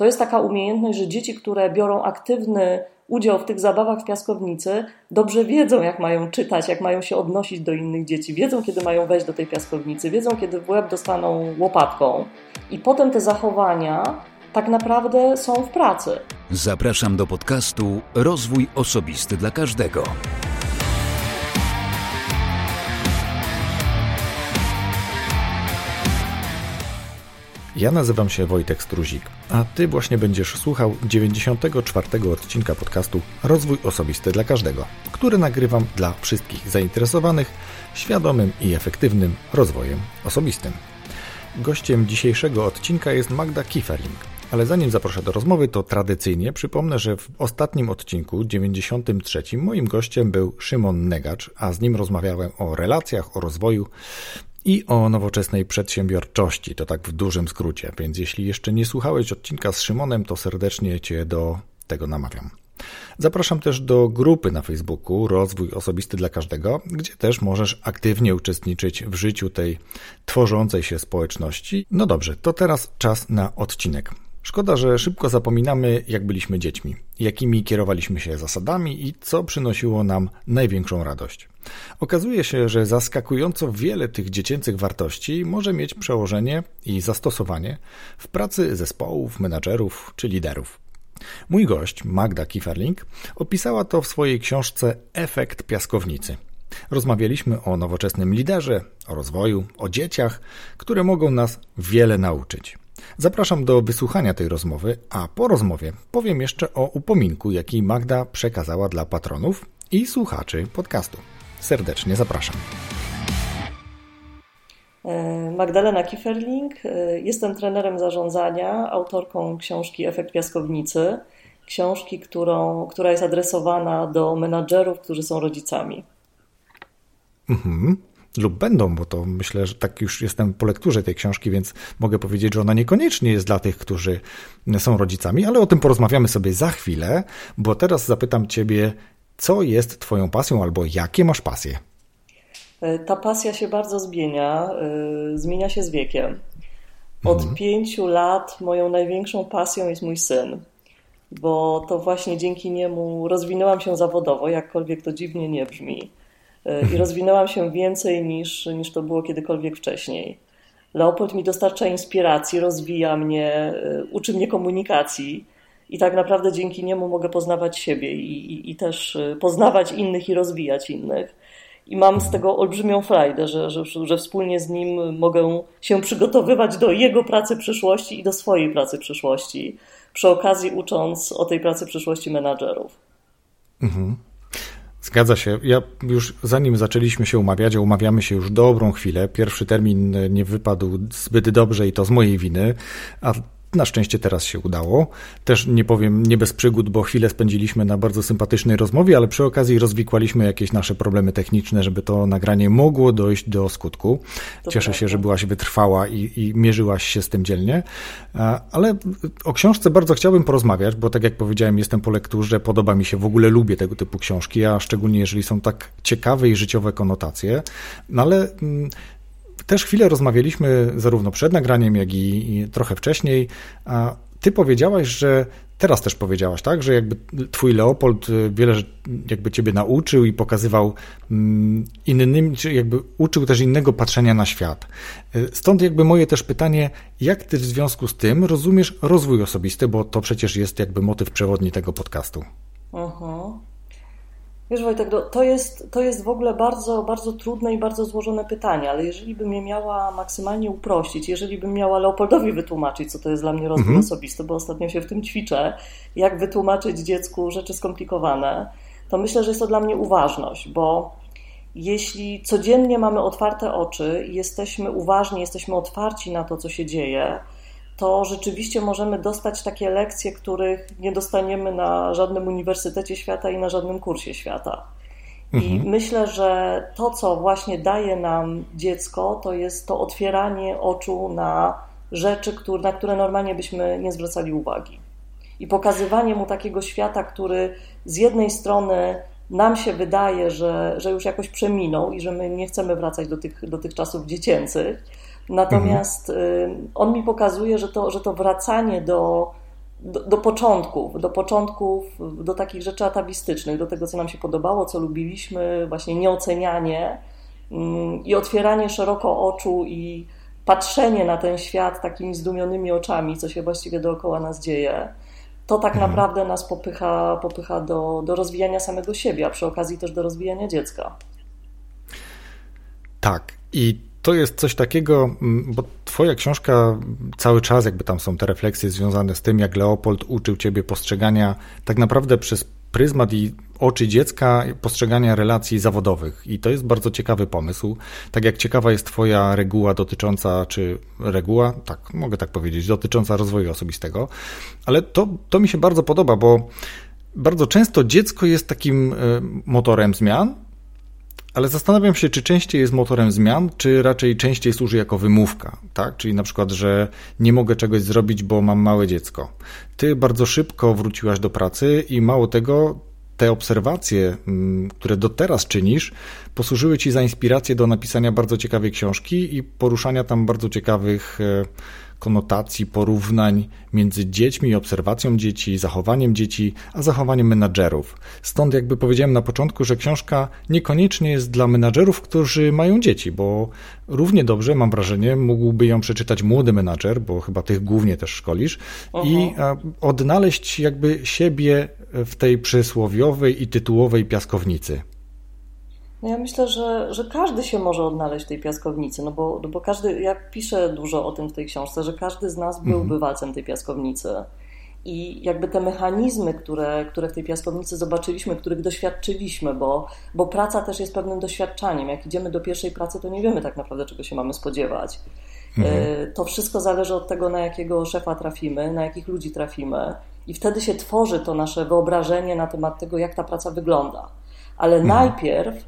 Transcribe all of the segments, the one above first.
To jest taka umiejętność, że dzieci, które biorą aktywny udział w tych zabawach w piaskownicy, dobrze wiedzą, jak mają czytać, jak mają się odnosić do innych dzieci, wiedzą, kiedy mają wejść do tej piaskownicy, wiedzą, kiedy w łeb dostaną łopatką. I potem te zachowania tak naprawdę są w pracy. Zapraszam do podcastu Rozwój Osobisty dla Każdego. Ja nazywam się Wojtek Struzik, a Ty właśnie będziesz słuchał 94 odcinka podcastu Rozwój Osobisty dla Każdego, który nagrywam dla wszystkich zainteresowanych świadomym i efektywnym rozwojem osobistym. Gościem dzisiejszego odcinka jest Magda Kieferling. Ale zanim zaproszę do rozmowy, to tradycyjnie przypomnę, że w ostatnim odcinku, 93, moim gościem był Szymon Negacz, a z nim rozmawiałem o relacjach, o rozwoju i o nowoczesnej przedsiębiorczości, to tak w dużym skrócie. Więc jeśli jeszcze nie słuchałeś odcinka z Szymonem, to serdecznie Cię do tego namawiam. Zapraszam też do grupy na Facebooku Rozwój Osobisty dla Każdego, gdzie też możesz aktywnie uczestniczyć w życiu tej tworzącej się społeczności. No dobrze, to teraz czas na odcinek. Szkoda, że szybko zapominamy, jak byliśmy dziećmi, jakimi kierowaliśmy się zasadami i co przynosiło nam największą radość. Okazuje się, że zaskakująco wiele tych dziecięcych wartości może mieć przełożenie i zastosowanie w pracy zespołów, menadżerów czy liderów. Mój gość, Magda Kieferling, opisała to w swojej książce Efekt piaskownicy. Rozmawialiśmy o nowoczesnym liderze, o rozwoju, o dzieciach, które mogą nas wiele nauczyć. Zapraszam do wysłuchania tej rozmowy, a po rozmowie powiem jeszcze o upominku, jaki Magda przekazała dla patronów i słuchaczy podcastu. Serdecznie zapraszam. E, Magdalena Kieferling, e, jestem trenerem zarządzania, autorką książki Efekt Piaskownicy, książki, którą, która jest adresowana do menadżerów, którzy są rodzicami. Mhm lub będą, bo to myślę, że tak już jestem po lekturze tej książki, więc mogę powiedzieć, że ona niekoniecznie jest dla tych, którzy są rodzicami, ale o tym porozmawiamy sobie za chwilę, bo teraz zapytam Ciebie, co jest Twoją pasją albo jakie masz pasje? E, ta pasja się bardzo zmienia, e, zmienia się z wiekiem. Od mhm. pięciu lat moją największą pasją jest mój syn, bo to właśnie dzięki niemu rozwinęłam się zawodowo, jakkolwiek to dziwnie nie brzmi i rozwinęłam się więcej niż, niż to było kiedykolwiek wcześniej. Leopold mi dostarcza inspiracji, rozwija mnie, e, uczy mnie komunikacji i tak naprawdę dzięki niemu mogę poznawać siebie i, i, i też e, poznawać innych i rozwijać innych. I mam z tego olbrzymią frajdę, że, że, że wspólnie z nim mogę się przygotowywać do jego pracy przyszłości i do swojej pracy przyszłości, przy okazji ucząc o tej pracy przyszłości menadżerów. Mhm. Zgadza się. Ja już zanim zaczęliśmy się umawiać, a umawiamy się już dobrą chwilę, pierwszy termin nie wypadł zbyt dobrze i to z mojej winy, a na szczęście teraz się udało. Też nie powiem nie bez przygód, bo chwilę spędziliśmy na bardzo sympatycznej rozmowie, ale przy okazji rozwikłaliśmy jakieś nasze problemy techniczne, żeby to nagranie mogło dojść do skutku. To Cieszę się, że byłaś wytrwała i, i mierzyłaś się z tym dzielnie. Ale o książce bardzo chciałbym porozmawiać, bo tak jak powiedziałem, jestem po lekturze, podoba mi się, w ogóle lubię tego typu książki, a szczególnie jeżeli są tak ciekawe i życiowe konotacje. No ale mm, też chwilę rozmawialiśmy zarówno przed nagraniem, jak i, i trochę wcześniej. A ty powiedziałaś, że teraz też powiedziałaś, tak, że jakby twój Leopold y, wiele jakby ciebie nauczył i pokazywał mm, innym, czy jakby uczył też innego patrzenia na świat. Y, stąd jakby moje też pytanie, jak ty w związku z tym rozumiesz rozwój osobisty, bo to przecież jest jakby motyw przewodni tego podcastu. Uh-huh. Wiesz Wojtek, no, to jest, to jest w ogóle bardzo, bardzo trudne i bardzo złożone pytanie, ale jeżeli bym je miała maksymalnie uprościć, jeżeli bym miała Leopoldowi wytłumaczyć, co to jest dla mnie rozwój mhm. osobisty, bo ostatnio się w tym ćwiczę, jak wytłumaczyć dziecku rzeczy skomplikowane, to myślę, że jest to dla mnie uważność, bo jeśli codziennie mamy otwarte oczy i jesteśmy uważni, jesteśmy otwarci na to, co się dzieje, to rzeczywiście możemy dostać takie lekcje, których nie dostaniemy na żadnym uniwersytecie świata i na żadnym kursie świata. I mhm. myślę, że to, co właśnie daje nam dziecko, to jest to otwieranie oczu na rzeczy, na które normalnie byśmy nie zwracali uwagi. I pokazywanie mu takiego świata, który z jednej strony nam się wydaje, że, że już jakoś przeminął i że my nie chcemy wracać do tych, do tych czasów dziecięcych, Natomiast mhm. on mi pokazuje, że to, że to wracanie do do, do, początków, do początków, do takich rzeczy atawistycznych, do tego, co nam się podobało, co lubiliśmy, właśnie nieocenianie mm, i otwieranie szeroko oczu i patrzenie na ten świat takimi zdumionymi oczami, co się właściwie dookoła nas dzieje, to tak mhm. naprawdę nas popycha, popycha do, do rozwijania samego siebie, a przy okazji też do rozwijania dziecka. Tak. I to jest coś takiego, mm, bo twoja książka cały czas jakby tam są te refleksje związane z tym, jak Leopold uczył ciebie postrzegania tak naprawdę przez pryzmat i oczy dziecka postrzegania relacji zawodowych. I to jest bardzo ciekawy pomysł. Tak jak ciekawa jest Twoja reguła dotycząca, czy reguła, tak, mogę tak powiedzieć, dotycząca rozwoju osobistego, ale to, to mi się bardzo podoba, bo bardzo często dziecko jest takim e, motorem zmian, ale zastanawiam się, czy częściej jest motorem zmian, czy raczej częściej służy jako wymówka, tak? Czyli na przykład, że nie mogę czegoś zrobić, bo mam małe dziecko. Ty bardzo szybko wróciłaś do pracy i mało tego, te obserwacje, mm, które do teraz czynisz, posłużyły ci za inspirację do napisania bardzo ciekawej książki i poruszania tam bardzo ciekawych e, konotacji, porównań między dziećmi, obserwacją dzieci, zachowaniem dzieci, a zachowaniem menadżerów. Stąd jakby powiedziałem na początku, że książka niekoniecznie jest dla menadżerów, którzy mają dzieci, bo równie dobrze, mam wrażenie, mógłby ją przeczytać młody menadżer, bo chyba tych głównie też szkolisz, Aha. i odnaleźć jakby siebie w tej przysłowiowej i tytułowej piaskownicy. No ja myślę, że, że każdy się może odnaleźć w tej piaskownicy, no bo, no bo każdy, ja piszę dużo o tym w tej książce, że każdy z nas był mhm. bywalcem tej piaskownicy. I jakby te mechanizmy, które, które w tej piaskownicy zobaczyliśmy, których doświadczyliśmy, bo, bo praca też jest pewnym doświadczaniem. Jak idziemy do pierwszej pracy, to nie wiemy tak naprawdę, czego się mamy spodziewać. Mhm. E, to wszystko zależy od tego, na jakiego szefa trafimy, na jakich ludzi trafimy. I wtedy się tworzy to nasze wyobrażenie na temat tego, jak ta praca wygląda. Ale mhm. najpierw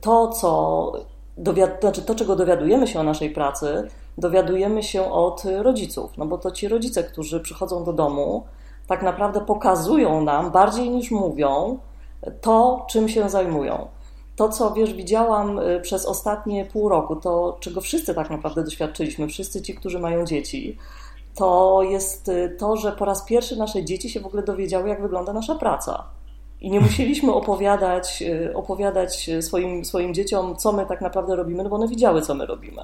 to, co dowiad- znaczy to, czego dowiadujemy się o naszej pracy, dowiadujemy się od rodziców, no bo to ci rodzice, którzy przychodzą do domu, tak naprawdę pokazują nam bardziej niż mówią to, czym się zajmują. To, co wiesz, widziałam y, przez ostatnie pół roku, to czego wszyscy tak naprawdę doświadczyliśmy, wszyscy ci, którzy mają dzieci, to jest y, to, że po raz pierwszy nasze dzieci się w ogóle dowiedziały, jak wygląda nasza praca. I nie musieliśmy opowiadać, y, opowiadać swoim, swoim dzieciom, co my tak naprawdę robimy, no bo one widziały, co my robimy.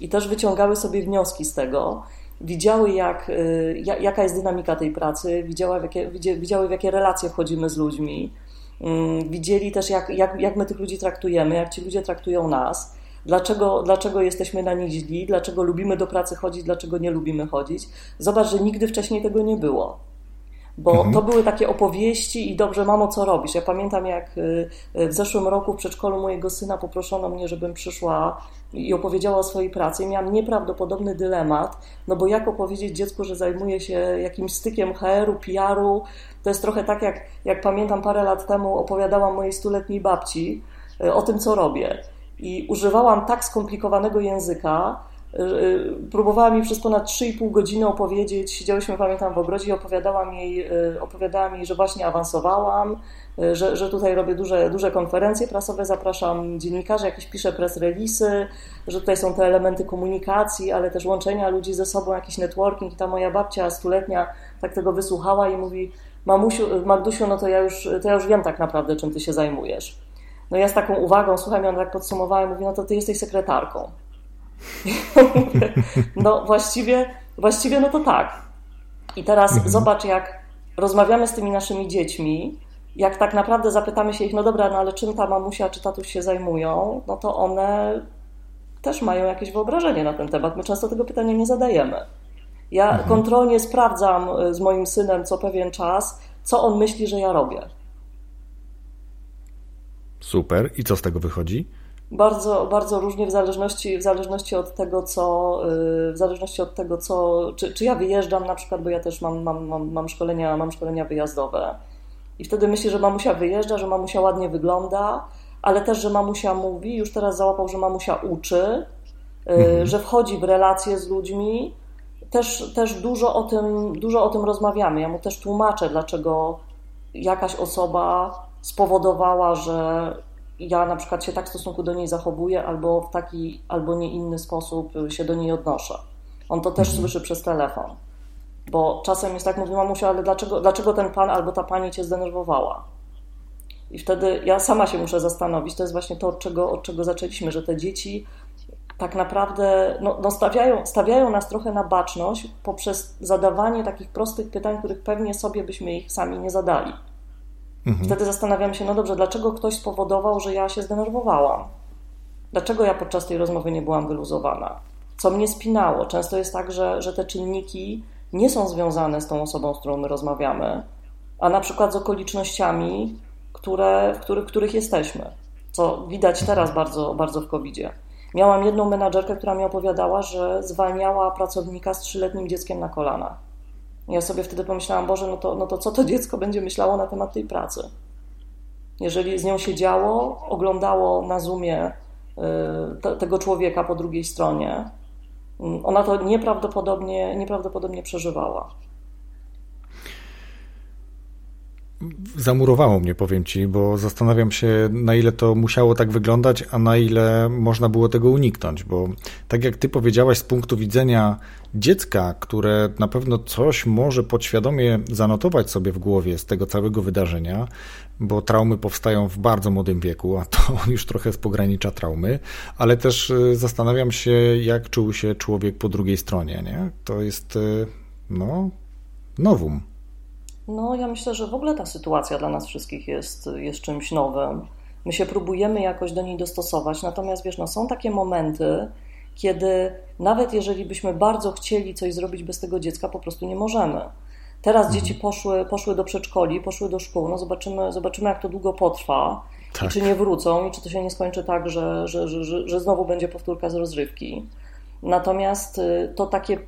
I też wyciągały sobie wnioski z tego, widziały, jak, y, jaka jest dynamika tej pracy, widziały, w jakie, widziały, w jakie relacje wchodzimy z ludźmi, mm, widzieli też, jak, jak, jak my tych ludzi traktujemy, jak ci ludzie traktują nas, dlaczego, dlaczego jesteśmy na nich źli, dlaczego lubimy do pracy chodzić, dlaczego nie lubimy chodzić. Zobacz, że nigdy wcześniej tego nie było bo mhm. to były takie opowieści i dobrze, mamo, co robisz? Ja pamiętam, jak y, y, w zeszłym roku w przedszkolu mojego syna poproszono mnie, żebym przyszła i opowiedziała o swojej pracy. I miałam nieprawdopodobny dylemat, no bo jak opowiedzieć dziecku, że zajmuje się jakimś stykiem HR-u, PR-u? To jest trochę tak, jak, jak pamiętam parę lat temu opowiadałam mojej stuletniej babci y, o tym, co robię. I używałam tak skomplikowanego języka, próbowała mi przez ponad 3,5 godziny opowiedzieć, siedziałyśmy, pamiętam, w ogrodzie i opowiadałam jej, y, opowiadałam jej że właśnie awansowałam, y, że, że tutaj robię duże, duże konferencje prasowe, zapraszam dziennikarzy, jakieś piszę press release'y, że tutaj są te elementy komunikacji, ale też łączenia ludzi ze sobą, jakiś networking i ta moja babcia stuletnia tak tego wysłuchała i mówi Mamusiu, Magdusiu, no to ja już, to ja już wiem tak naprawdę, czym ty się zajmujesz. No ja z taką uwagą, słuchaj, ona tak podsumowała i mówi, no to ty jesteś sekretarką. No właściwie, właściwie no to tak. I teraz mhm. zobacz, jak rozmawiamy z tymi naszymi dziećmi, jak tak naprawdę zapytamy się ich, no dobra, no ale czym ta mamusia czy tatuś się zajmują, no to one też mają jakieś wyobrażenie na ten temat. My często tego pytania nie zadajemy. Ja mhm. kontrolnie sprawdzam y, z moim synem co pewien czas, co on myśli, że ja robię. Super. I co z tego wychodzi? Bardzo, bardzo różnie w zależności, w zależności od tego, co, y, w zależności od tego, co, czy, czy ja wyjeżdżam na przykład, bo ja też mam, mam, mam, mam, szkolenia, mam szkolenia wyjazdowe. I wtedy myślę, że mamusia wyjeżdża, że mamusia ładnie wygląda, ale też, że mamusia mówi, już teraz załapał, że mamusia uczy, y, mhm. że wchodzi w relacje z ludźmi. Też, też dużo, o tym, dużo o tym rozmawiamy. Ja mu też tłumaczę, dlaczego jakaś osoba spowodowała, że ja na przykład się tak w stosunku do niej zachowuję, albo w taki, albo nie inny sposób się do niej odnoszę. On to też mhm. słyszy przez telefon. Bo czasem jest tak, mówi mamusia, ale dlaczego, dlaczego ten pan albo ta pani cię zdenerwowała? I wtedy ja sama się muszę zastanowić, to jest właśnie to, od czego, od czego zaczęliśmy, że te dzieci tak naprawdę no, no stawiają, stawiają nas trochę na baczność poprzez zadawanie takich prostych pytań, których pewnie sobie byśmy ich sami nie zadali. Mhm. Wtedy zastanawiam się, no dobrze, dlaczego ktoś spowodował, że ja się zdenerwowałam? Dlaczego ja podczas tej rozmowy nie byłam wyluzowana? Co mnie spinało? Często jest tak, że, że te czynniki nie są związane z tą osobą, z którą my rozmawiamy, a na przykład z okolicznościami, które, w których, których jesteśmy. Co widać teraz bardzo, bardzo w COVID-zie. Miałam jedną menadżerkę, która mi opowiadała, że zwalniała pracownika z trzyletnim dzieckiem na kolanach. Ja sobie wtedy pomyślałam, Boże, no to, no to co to dziecko będzie myślało na temat tej pracy? Jeżeli z nią się działo, oglądało na Zoomie y, te, tego człowieka po drugiej stronie, y, ona to nieprawdopodobnie, nieprawdopodobnie przeżywała. Zamurowało mnie, powiem ci, bo zastanawiam się, na ile to musiało tak wyglądać, a na ile można było tego uniknąć, bo tak jak ty powiedziałaś z punktu widzenia dziecka, które na pewno coś może podświadomie zanotować sobie w głowie z tego całego wydarzenia, bo traumy powstają w bardzo młodym wieku, a to już trochę z pogranicza traumy, ale też y, zastanawiam się, jak czuł się człowiek po drugiej stronie, nie? To jest, y, no, nowum. No, ja myślę, że w ogóle ta sytuacja dla nas wszystkich jest, jest czymś nowym. My się próbujemy jakoś do niej dostosować, natomiast wiesz, no, są takie momenty, kiedy nawet jeżeli byśmy bardzo chcieli coś zrobić bez tego dziecka, po prostu nie możemy. Teraz mhm. dzieci poszły, poszły do przedszkoli, poszły do szkół, no zobaczymy, zobaczymy jak to długo potrwa, tak. czy nie wrócą, i czy to się nie skończy tak, że, że, że, że znowu będzie powtórka z rozrywki. Natomiast y, to takie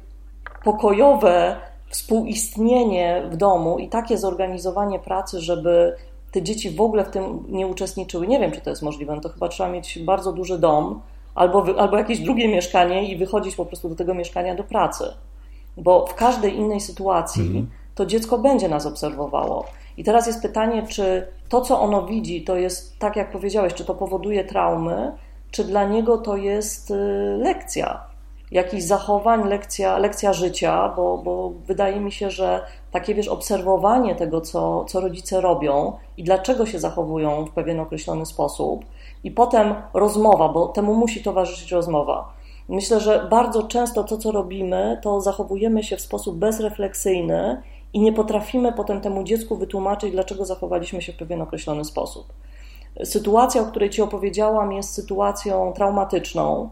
pokojowe współistnienie w domu i takie zorganizowanie pracy, żeby te dzieci w ogóle w tym nie uczestniczyły. Nie wiem, czy to jest możliwe. No to chyba trzeba mieć bardzo duży dom albo, albo jakieś drugie mieszkanie i wychodzić po prostu do tego mieszkania do pracy. Bo w każdej innej sytuacji mhm. to dziecko będzie nas obserwowało. I teraz jest pytanie, czy to, co ono widzi, to jest, tak jak powiedziałeś, czy to powoduje traumy, czy dla niego to jest y, lekcja jakichś zachowań, lekcja, lekcja życia, bo, bo wydaje mi się, że takie wiesz, obserwowanie tego, co, co rodzice robią i dlaczego się zachowują w pewien określony sposób, i potem rozmowa, bo temu musi towarzyszyć rozmowa. Myślę, że bardzo często to, co robimy, to zachowujemy się w sposób bezrefleksyjny i nie potrafimy potem temu dziecku wytłumaczyć, dlaczego zachowaliśmy się w pewien określony sposób. Sytuacja, o której Ci opowiedziałam, jest sytuacją traumatyczną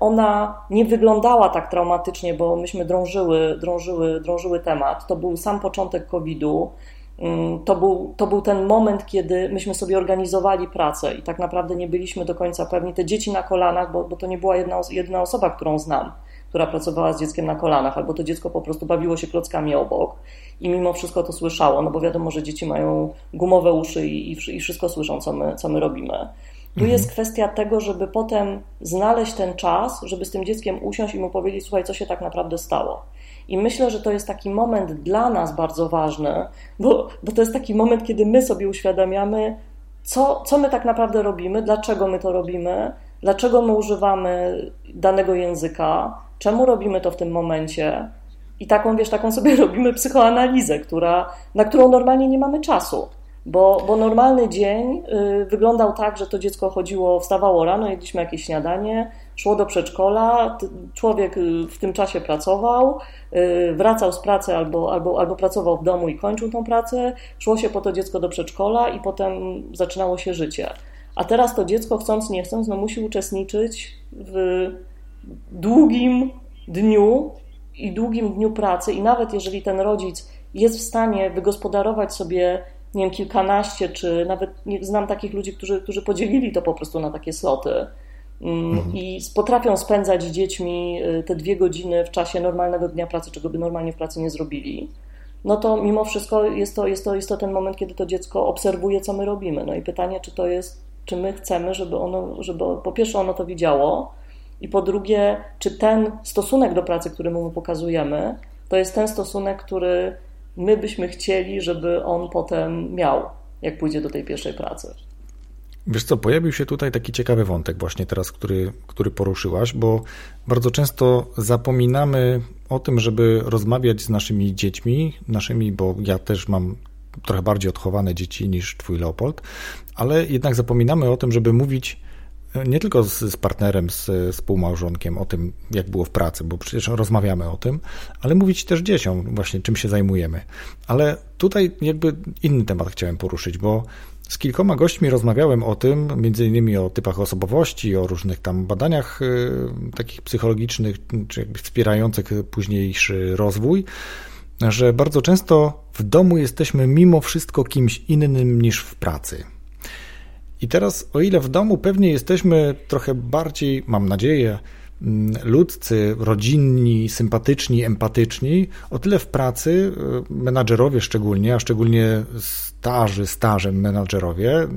ona nie wyglądała tak traumatycznie, bo myśmy drążyły, drążyły, drążyły temat. To był sam początek COVID-u. Mm, to był, to był ten moment, kiedy myśmy sobie organizowali pracę i tak naprawdę nie byliśmy do końca pewni. Te dzieci na kolanach, bo, bo to nie była jedna, jedna osoba, którą znam, która pracowała z dzieckiem na kolanach, albo to dziecko po prostu bawiło się klockami obok i mimo wszystko to słyszało, no bo wiadomo, że dzieci mają gumowe uszy i, i wszystko słyszą, co my, co my robimy. Tu mhm. jest kwestia tego, żeby potem znaleźć ten czas, żeby z tym dzieckiem usiąść i mu powiedzieć, słuchaj, co się tak naprawdę stało. I myślę, że to jest taki moment dla nas bardzo ważny, bo, bo to jest taki moment, kiedy my sobie uświadamiamy, co, co my tak naprawdę robimy, dlaczego my to robimy, dlaczego my używamy danego języka, czemu robimy to w tym momencie. I taką, wiesz, taką sobie robimy psychoanalizę, która, na którą normalnie nie mamy czasu. Bo, bo normalny dzień y, wyglądał tak, że to dziecko chodziło, wstawało rano, jedliśmy jakieś śniadanie, szło do przedszkola, człowiek y, w tym czasie pracował, y, wracał z pracy albo, albo, albo pracował w domu i kończył tą pracę, szło się po to dziecko do przedszkola i potem zaczynało się życie. A teraz to dziecko, chcąc nie chcąc, no musi uczestniczyć w długim dniu i długim dniu pracy i nawet jeżeli ten rodzic jest w stanie wygospodarować sobie nie wiem, kilkanaście, czy nawet nie, znam takich ludzi, którzy, którzy podzielili to po prostu na takie sloty mm, mhm. i potrafią spędzać z dziećmi y, te dwie godziny w czasie normalnego dnia pracy, czego by normalnie w pracy nie zrobili, no to mimo wszystko jest to, jest to, jest to ten moment, kiedy to dziecko obserwuje, co my robimy. No i pytanie, czy to jest, czy my chcemy, żeby ono, żeby po pierwsze ono to widziało, i po drugie, czy ten stosunek do pracy, który mu pokazujemy, to jest ten stosunek, który my byśmy chcieli, żeby on potem miał, jak pójdzie do tej pierwszej pracy. Wiesz co, pojawił się tutaj taki ciekawy wątek właśnie teraz, który, który poruszyłaś, bo bardzo często zapominamy o tym, żeby rozmawiać z naszymi dziećmi, naszymi, bo ja też mam trochę bardziej odchowane dzieci niż twój Leopold, ale jednak zapominamy o tym, żeby mówić nie tylko z, z partnerem, z współmałżonkiem o tym, jak było w pracy, bo przecież rozmawiamy o tym, ale mówić też dzieciom właśnie, czym się zajmujemy. Ale tutaj jakby inny temat chciałem poruszyć, bo z kilkoma gośćmi rozmawiałem o tym, między innymi o typach osobowości, o różnych tam badaniach y, takich psychologicznych, czy jakby wspierających późniejszy rozwój, że bardzo często w domu jesteśmy mimo wszystko kimś innym niż w pracy. I teraz, o ile w domu pewnie jesteśmy trochę bardziej, mam nadzieję, mm, ludzcy, rodzinni, sympatyczni, empatyczni, o tyle w pracy y, menadżerowie szczególnie, a szczególnie starzy, starzem menadżerowie,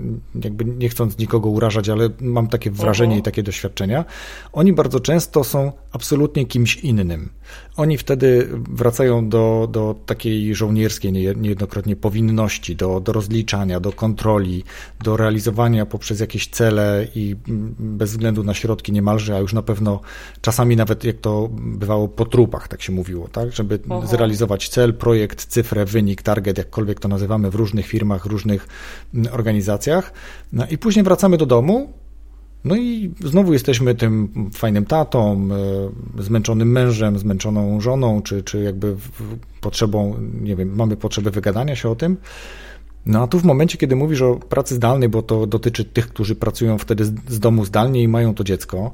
jakby nie chcąc nikogo urażać, ale mam takie wrażenie i takie doświadczenia, oni bardzo często są absolutnie kimś innym. Oni wtedy wracają do, do takiej żołnierskiej niejednokrotnie powinności, do, do rozliczania, do kontroli, do realizowania poprzez jakieś cele i bez względu na środki niemalże, a już na pewno czasami nawet jak to bywało po trupach, tak się mówiło, tak, żeby Aha. zrealizować cel, projekt, cyfrę, wynik, target, jakkolwiek to nazywamy w różnych firmach, różnych mm, organizacjach. No i później wracamy do domu, no i znowu jesteśmy tym fajnym tatą, e, zmęczonym mężem, zmęczoną żoną, czy, czy jakby potrzebą, nie wiem, mamy potrzebę wygadania się o tym. No a tu w momencie, kiedy mówisz o pracy zdalnej, bo to dotyczy tych, którzy pracują wtedy z domu zdalnie i mają to dziecko,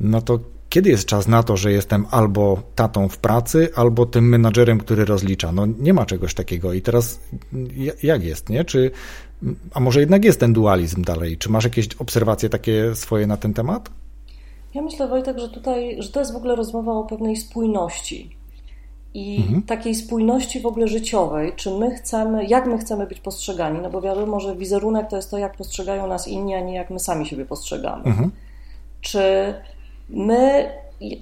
no to kiedy jest czas na to, że jestem albo tatą w pracy, albo tym menadżerem, który rozlicza? No nie ma czegoś takiego. I teraz jak jest, nie? Czy, a może jednak jest ten dualizm dalej? Czy masz jakieś obserwacje takie swoje na ten temat? Ja myślę, Wojtek, że tutaj, że to jest w ogóle rozmowa o pewnej spójności. I mhm. takiej spójności w ogóle życiowej, czy my chcemy, jak my chcemy być postrzegani, no bo wiadomo, że wizerunek to jest to, jak postrzegają nas inni, a nie jak my sami siebie postrzegamy. Mhm. Czy my,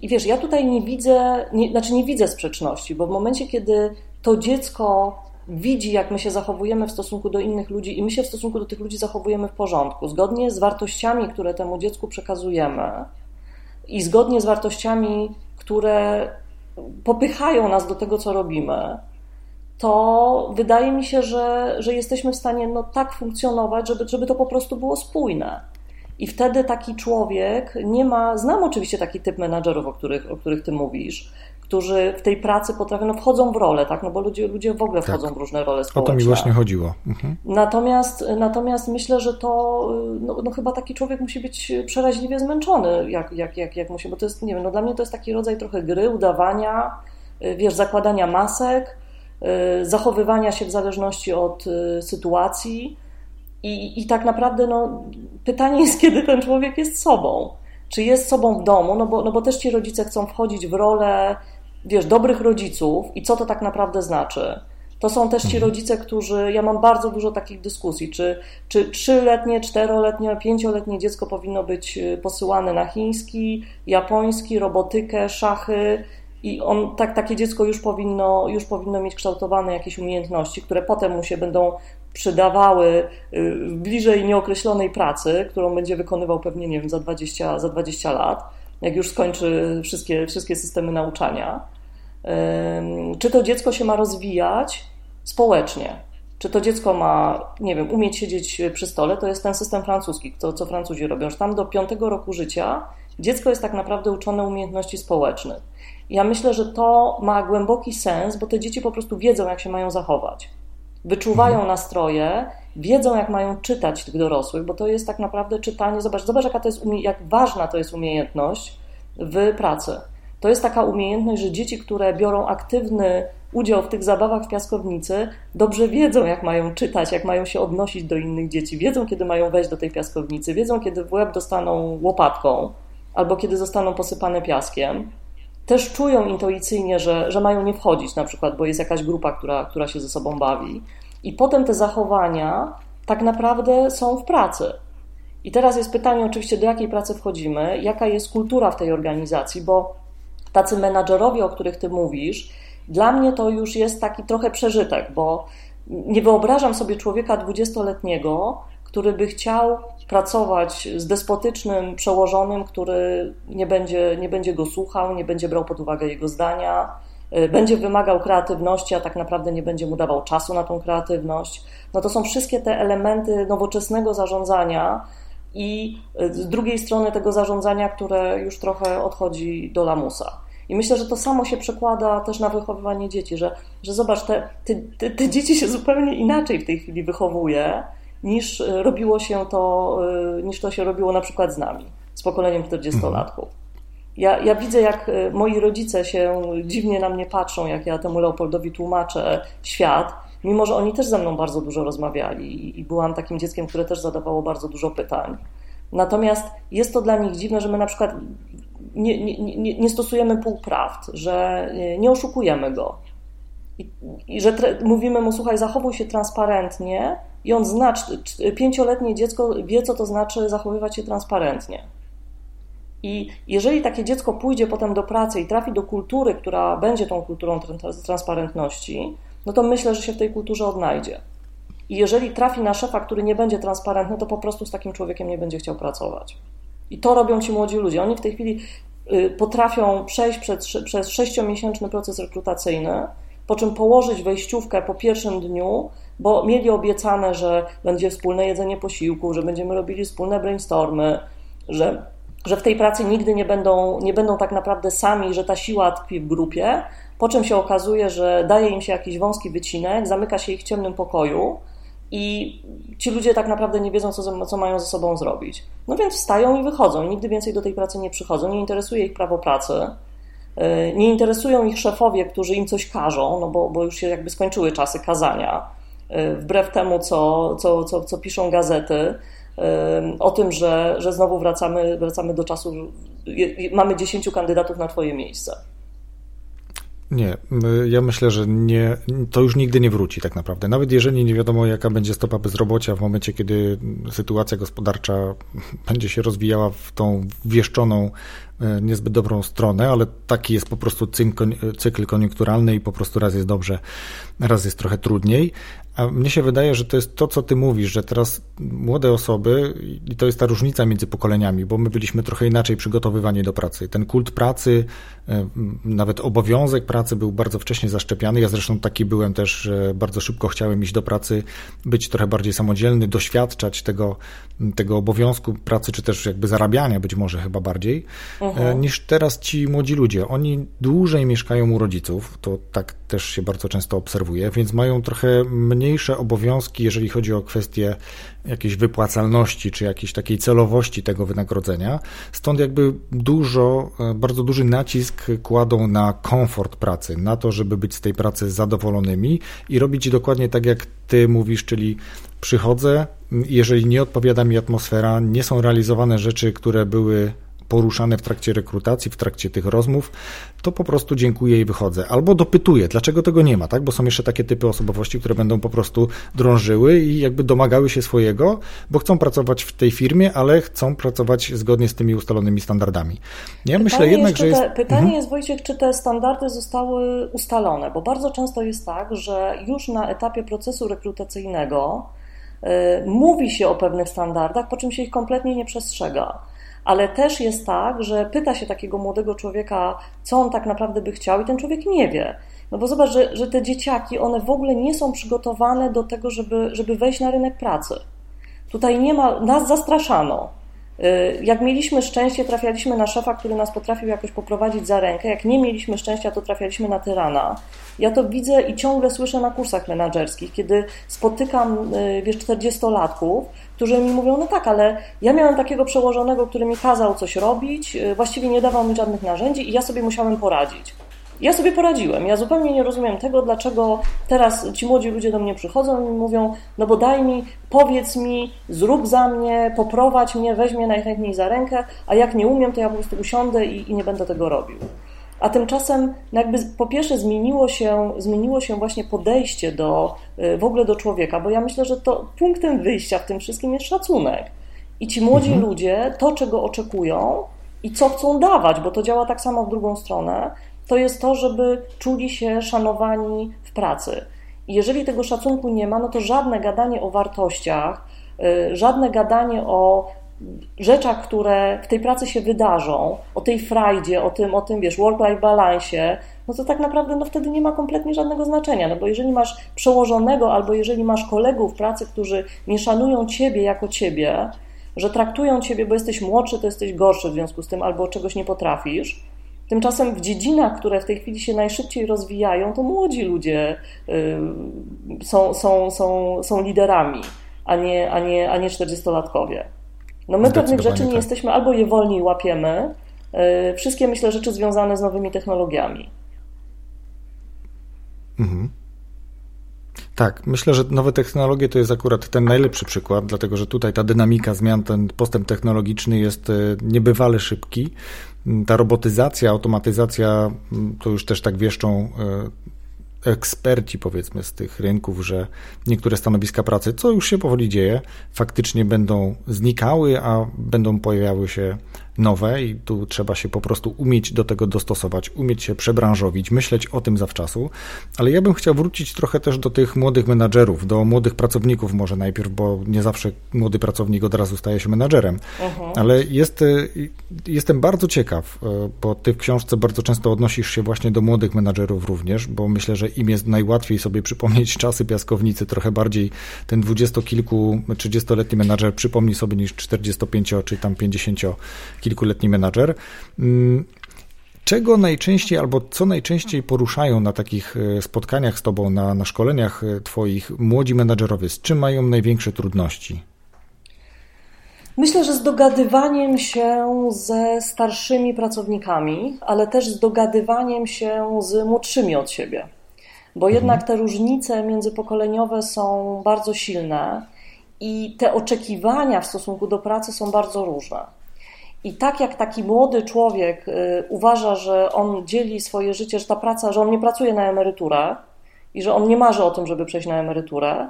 wiesz, ja tutaj nie widzę, nie, znaczy nie widzę sprzeczności, bo w momencie, kiedy to dziecko widzi, jak my się zachowujemy w stosunku do innych ludzi i my się w stosunku do tych ludzi zachowujemy w porządku, zgodnie z wartościami, które temu dziecku przekazujemy i zgodnie z wartościami, które popychają nas do tego, co robimy, to wydaje mi się, że, że jesteśmy w stanie no, tak funkcjonować, żeby, żeby to po prostu było spójne. I wtedy taki człowiek nie ma. Znam oczywiście taki typ menadżerów, o których, o których ty mówisz, którzy w tej pracy potrafią, no wchodzą w rolę, tak? No bo ludzie, ludzie w ogóle wchodzą tak. w różne role społeczne. O to mi właśnie chodziło. Mhm. Natomiast, natomiast myślę, że to no, no, chyba taki człowiek musi być przeraźliwie zmęczony, jak, jak, jak, jak musi, bo to jest, nie wiem, no dla mnie to jest taki rodzaj trochę gry, udawania, y, wiesz, zakładania masek, y, zachowywania się w zależności od y, sytuacji i, I tak naprawdę no, pytanie jest, kiedy ten człowiek jest sobą. Czy jest sobą w domu, no bo, no bo też ci rodzice chcą wchodzić w rolę, wiesz, dobrych rodziców i co to tak naprawdę znaczy. To są też ci mhm. rodzice, którzy, ja mam bardzo dużo takich dyskusji, czy, czy trzyletnie, czteroletnie, pięcioletnie dziecko powinno być y, posyłane na chiński, japoński, robotykę, szachy, i on, tak, takie dziecko już powinno, już powinno mieć kształtowane jakieś umiejętności, które potem mu się będą przydawały y, w bliżej nieokreślonej pracy, którą będzie wykonywał pewnie, nie wiem, za 20, za 20 lat, jak już skończy wszystkie, wszystkie systemy nauczania. Czy to dziecko się ma rozwijać społecznie? Czy to dziecko ma, nie wiem, umieć siedzieć przy stole? To jest ten system francuski, to co Francuzi robią, że tam do piątego roku życia dziecko jest tak naprawdę uczone umiejętności społecznych. Ja myślę, że to ma głęboki sens, bo te dzieci po prostu wiedzą, jak się mają zachować wyczuwają mhm. nastroje, wiedzą, jak mają czytać tych dorosłych, bo to jest tak naprawdę czytanie. Zobacz, zobacz jaka to jest, jak ważna to jest umiejętność w pracy. To jest taka umiejętność, że dzieci, które biorą aktywny udział w tych zabawach w piaskownicy, dobrze wiedzą, jak mają czytać, jak mają się odnosić do innych dzieci, wiedzą, kiedy mają wejść do tej piaskownicy, wiedzą, kiedy w łeb dostaną łopatką albo kiedy zostaną posypane piaskiem też czują intuicyjnie, że, że mają nie wchodzić, na przykład, bo jest jakaś grupa, która, która się ze sobą bawi. I potem te zachowania tak naprawdę są w pracy. I teraz jest pytanie, oczywiście, do jakiej pracy wchodzimy, jaka jest kultura w tej organizacji, bo tacy menadżerowie, o których ty mówisz, dla mnie to już jest taki trochę przeżytek, bo nie wyobrażam sobie człowieka dwudziestoletniego, który by chciał pracować z despotycznym przełożonym, który nie będzie, nie będzie go słuchał, nie będzie brał pod uwagę jego zdania, y, będzie wymagał kreatywności, a tak naprawdę nie będzie mu dawał czasu na tą kreatywność. No to są wszystkie te elementy nowoczesnego zarządzania i y, z drugiej strony tego zarządzania, które już trochę odchodzi do lamusa. I myślę, że to samo się przekłada też na wychowywanie dzieci, że, że zobacz, te, te, te dzieci się zupełnie inaczej w tej chwili wychowuje, niż e, robiło się to, e, niż to się robiło na przykład z nami, z pokoleniem 40-latków. Ja, ja widzę, jak e, moi rodzice się dziwnie na mnie patrzą, jak ja temu Leopoldowi tłumaczę świat, mimo że oni też ze mną bardzo dużo rozmawiali i byłam takim dzieckiem, które też zadawało bardzo dużo pytań. Natomiast jest to dla nich dziwne, że my na przykład nie, nie, nie, nie stosujemy półprawd, że nie oszukujemy go. I, i że mówimy mu, słuchaj, zachowuj się transparentnie, i on zna, pięcioletnie dziecko wie, co to znaczy zachowywać się transparentnie. I jeżeli takie dziecko pójdzie potem do pracy i trafi do kultury, która będzie tą kulturą transparentności, no to myślę, że się w tej kulturze odnajdzie. I jeżeli trafi na szefa, który nie będzie transparentny, to po prostu z takim człowiekiem nie będzie chciał pracować. I to robią ci młodzi ludzie. Oni w tej chwili y, potrafią przejść przez sześciomiesięczny proces rekrutacyjny, po czym położyć wejściówkę po pierwszym dniu, bo mieli obiecane, że będzie wspólne jedzenie posiłku, że będziemy robili wspólne brainstormy, że, że w tej pracy nigdy nie będą, nie będą tak naprawdę sami, że ta siła tkwi w grupie, po czym się okazuje, że daje im się jakiś wąski wycinek, zamyka się ich w ciemnym pokoju i ci ludzie tak naprawdę nie wiedzą, co, co mają ze sobą zrobić. No więc wstają i wychodzą, nigdy więcej do tej pracy nie przychodzą, nie interesuje ich prawo pracy. E, nie interesują ich szefowie, którzy im coś każą, no bo, bo już się jakby skończyły czasy kazania, e, wbrew temu, co, co, co, co piszą gazety, e, o tym, że, że znowu wracamy, wracamy do czasu, mamy 10 kandydatów na Twoje miejsce. Nie, ja myślę, że nie, to już nigdy nie wróci tak naprawdę. Nawet jeżeli nie wiadomo, jaka będzie stopa bezrobocia w momencie, kiedy sytuacja gospodarcza będzie się rozwijała w tą wieszczoną E, niezbyt dobrą stronę, ale taki jest po prostu cykl koniunkturalny i po prostu raz jest dobrze, raz jest trochę trudniej. A mnie się wydaje, że to jest to, co ty mówisz, że teraz młode osoby, i to jest ta różnica między pokoleniami, bo my byliśmy trochę inaczej przygotowywani do pracy. Ten kult pracy, nawet obowiązek pracy był bardzo wcześnie zaszczepiany. Ja zresztą taki byłem też, że bardzo szybko chciałem iść do pracy, być trochę bardziej samodzielny, doświadczać tego, tego obowiązku pracy, czy też jakby zarabiania być może chyba bardziej. E, niż teraz ci młodzi ludzie. Oni dłużej mieszkają u rodziców, to tak też się bardzo często obserwuje, więc mają trochę mniejsze obowiązki, jeżeli chodzi o kwestie jakiejś wypłacalności czy jakiejś takiej celowości tego wynagrodzenia. Stąd jakby dużo, e, bardzo duży nacisk kładą na komfort pracy, na to, żeby być z tej pracy zadowolonymi i robić dokładnie tak, jak ty mówisz, czyli przychodzę, jeżeli nie odpowiada mi atmosfera, nie są realizowane rzeczy, które były poruszane w trakcie rekrutacji, w trakcie tych rozmów, to po prostu dziękuję i wychodzę. Albo dopytuję, dlaczego tego nie ma, tak? Bo są jeszcze takie typy osobowości, które będą po prostu drążyły i jakby domagały się swojego, bo chcą pracować w tej firmie, ale chcą pracować zgodnie z tymi ustalonymi standardami. Ja pytanie myślę jednak, że jest... Te, pytanie mhm. jest, Wojciech, czy te standardy zostały ustalone, bo bardzo często jest tak, że już na etapie procesu rekrutacyjnego yy, mówi się o pewnych standardach, po czym się ich kompletnie nie przestrzega ale też jest tak, że pyta się takiego młodego człowieka, co on tak naprawdę by chciał, i ten człowiek nie wie. No bo zobacz, że, że te dzieciaki, one w ogóle nie są przygotowane do tego, żeby, żeby wejść na rynek pracy. Tutaj nie ma, nas zastraszano. Y, jak mieliśmy szczęście, trafialiśmy na szefa, który nas potrafił jakoś poprowadzić za rękę. Jak nie mieliśmy szczęścia, to trafialiśmy na tyrana. Ja to widzę i ciągle słyszę na kursach menedżerskich, kiedy spotykam, y, wiesz, 40-latków, którzy mi mówią, no tak, ale ja miałem takiego przełożonego, który mi kazał coś robić, y, właściwie nie dawał mi żadnych narzędzi i ja sobie musiałem poradzić. Ja sobie poradziłem. Ja zupełnie nie rozumiem tego, dlaczego teraz ci młodzi ludzie do mnie przychodzą i mówią, no bo daj mi, powiedz mi, zrób za mnie, poprowadź mnie, weź mnie najchętniej za rękę, a jak nie umiem, to ja po prostu usiądę i, i nie będę tego robił. A tymczasem jakby po pierwsze zmieniło się, zmieniło się właśnie podejście do, y, w ogóle do człowieka, bo ja myślę, że to punktem wyjścia w tym wszystkim jest szacunek. I ci młodzi mhm. ludzie to, czego oczekują i co chcą dawać, bo to działa tak samo w drugą stronę, to jest to, żeby czuli się szanowani w pracy. I jeżeli tego szacunku nie ma, no to żadne gadanie o wartościach, żadne gadanie o rzeczach, które w tej pracy się wydarzą, o tej frajdzie, o tym, o tym wiesz, work-life balance, no to tak naprawdę no wtedy nie ma kompletnie żadnego znaczenia, no bo jeżeli masz przełożonego albo jeżeli masz kolegów pracy, którzy nie szanują ciebie jako ciebie, że traktują ciebie, bo jesteś młodszy, to jesteś gorszy w związku z tym, albo czegoś nie potrafisz. Tymczasem w dziedzinach, które w tej chwili się najszybciej rozwijają, to młodzi ludzie y, są, są, są, są liderami, a nie, a nie, a nie 40-latkowie. No my pewnych rzeczy nie tak. jesteśmy, albo je wolniej łapiemy, y, wszystkie myślę rzeczy związane z nowymi technologiami. Mhm. Tak, myślę, że nowe technologie to jest akurat ten najlepszy przykład, dlatego że tutaj ta dynamika zmian, ten postęp technologiczny jest e, niebywale szybki. Ta robotyzacja, automatyzacja, to już też tak wieszczą e, eksperci, powiedzmy, z tych rynków, że niektóre stanowiska pracy, co już się powoli dzieje, faktycznie będą znikały, a będą pojawiały się nowe i tu trzeba się po prostu umieć do tego dostosować, umieć się przebranżowić, myśleć o tym zawczasu. Ale ja bym chciał wrócić trochę też do tych młodych menadżerów, do młodych pracowników może najpierw, bo nie zawsze młody pracownik od razu staje się menadżerem. Uh-huh. Ale jest, y, jestem bardzo ciekaw, y, bo ty w książce bardzo często odnosisz się właśnie do młodych menadżerów również, bo myślę, że im jest najłatwiej sobie przypomnieć czasy piaskownicy, trochę bardziej ten dwudziestokilku, trzydziestoletni menadżer przypomni sobie niż 45 czy tam 50 kilkuletni menadżer. Mm, czego najczęściej albo co najczęściej poruszają na takich e, spotkaniach z Tobą, na, na szkoleniach e, Twoich młodzi menadżerowie? Z czym mają największe trudności? Myślę, że z dogadywaniem się ze starszymi pracownikami, ale też z dogadywaniem się z młodszymi od siebie. Bo mhm. jednak te różnice międzypokoleniowe są bardzo silne i te oczekiwania w stosunku do pracy są bardzo różne. I tak jak taki młody człowiek y, uważa, że on dzieli swoje życie, że ta praca, że on nie pracuje na emeryturę i że on nie marzy o tym, żeby przejść na emeryturę,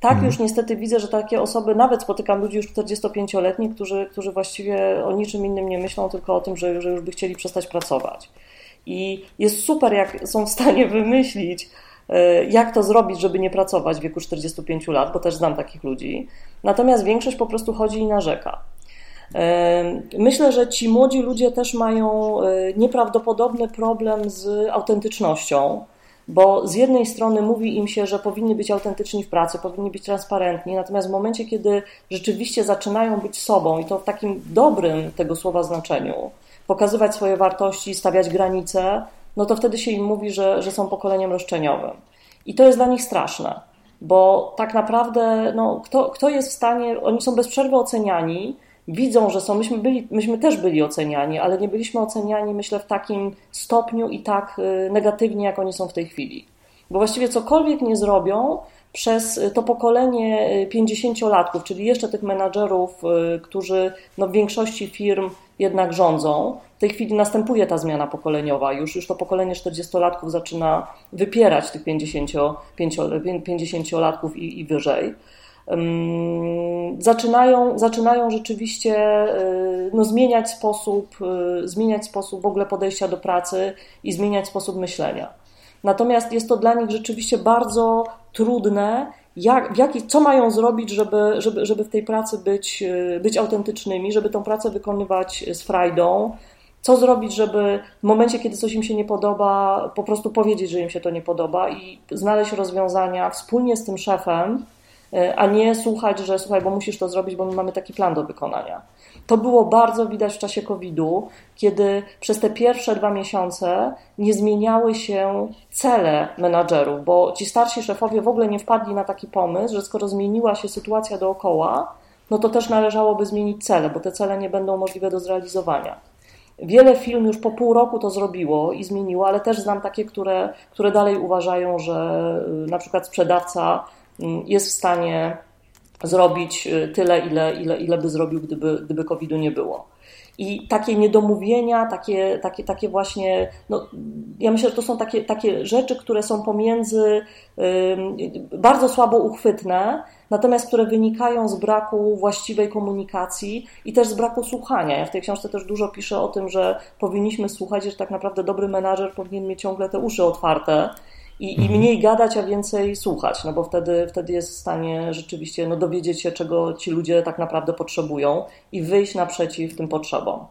tak mhm. już niestety widzę, że takie osoby, nawet spotykam ludzi już 45-letnich, którzy, którzy właściwie o niczym innym nie myślą, tylko o tym, że, że już by chcieli przestać pracować. I jest super, jak są w stanie wymyślić, y, jak to zrobić, żeby nie pracować w wieku 45 lat, bo też znam takich ludzi. Natomiast większość po prostu chodzi i narzeka. Myślę, że ci młodzi ludzie też mają e, nieprawdopodobny problem z autentycznością, bo z jednej strony mówi im się, że powinni być autentyczni w pracy, powinni być transparentni, natomiast w momencie, kiedy rzeczywiście zaczynają być sobą i to w takim dobrym tego słowa znaczeniu, pokazywać swoje wartości, stawiać granice, no to wtedy się im mówi, że, że są pokoleniem roszczeniowym. I to jest dla nich straszne, bo tak naprawdę no, kto, kto jest w stanie, oni są bez przerwy oceniani, widzą, że są. Myśmy, byli, myśmy też byli oceniani, ale nie byliśmy oceniani, myślę, w takim stopniu i tak y, negatywnie, jak oni są w tej chwili. Bo właściwie cokolwiek nie zrobią, przez to pokolenie 50-latków, czyli jeszcze tych menadżerów, y, którzy no, w większości firm jednak rządzą. W tej chwili następuje ta zmiana pokoleniowa. Już, już to pokolenie 40-latków zaczyna wypierać tych 50-latków i, i wyżej zaczynają, zaczynają rzeczywiście y, no, zmieniać sposób, y, zmieniać sposób w ogóle podejścia do pracy i zmieniać sposób myślenia. Natomiast jest to dla nich rzeczywiście bardzo trudne, jak, jaki, co mają zrobić, żeby, żeby, żeby w tej pracy być, y, być autentycznymi, żeby tą pracę wykonywać z frajdą, co zrobić, żeby w momencie, kiedy coś im się nie podoba, po prostu powiedzieć, że im się to nie podoba i znaleźć rozwiązania wspólnie z tym szefem, E, a nie słuchać, że słuchaj, bo musisz to zrobić, bo my mamy taki plan do wykonania. To było bardzo widać w czasie COVID-u, kiedy przez te pierwsze dwa miesiące nie zmieniały się cele menadżerów, bo ci starsi szefowie w ogóle nie wpadli na taki pomysł, że skoro zmieniła się sytuacja dookoła, no to też należałoby zmienić cele, bo te cele nie będą możliwe do zrealizowania. Wiele firm już po pół roku to zrobiło i zmieniło, ale też znam takie, które, które dalej uważają, że y, na przykład sprzedawca jest w stanie zrobić y, tyle, ile, ile, ile by zrobił, gdyby, gdyby COVID-u nie było. I takie niedomówienia, takie, takie, takie właśnie, no, ja myślę, że to są takie, takie rzeczy, które są pomiędzy bardzo słabo uchwytne, natomiast które wynikają z braku właściwej komunikacji i też z braku słuchania. Ja w tej książce też dużo piszę o tym, że powinniśmy słuchać, że tak naprawdę dobry menadżer powinien mieć ciągle te uszy otwarte i, i mniej gadać, a więcej słuchać, no bo wtedy, wtedy jest w stanie rzeczywiście no, dowiedzieć się, czego ci ludzie tak naprawdę potrzebują i wyjść naprzeciw tym potrzebom.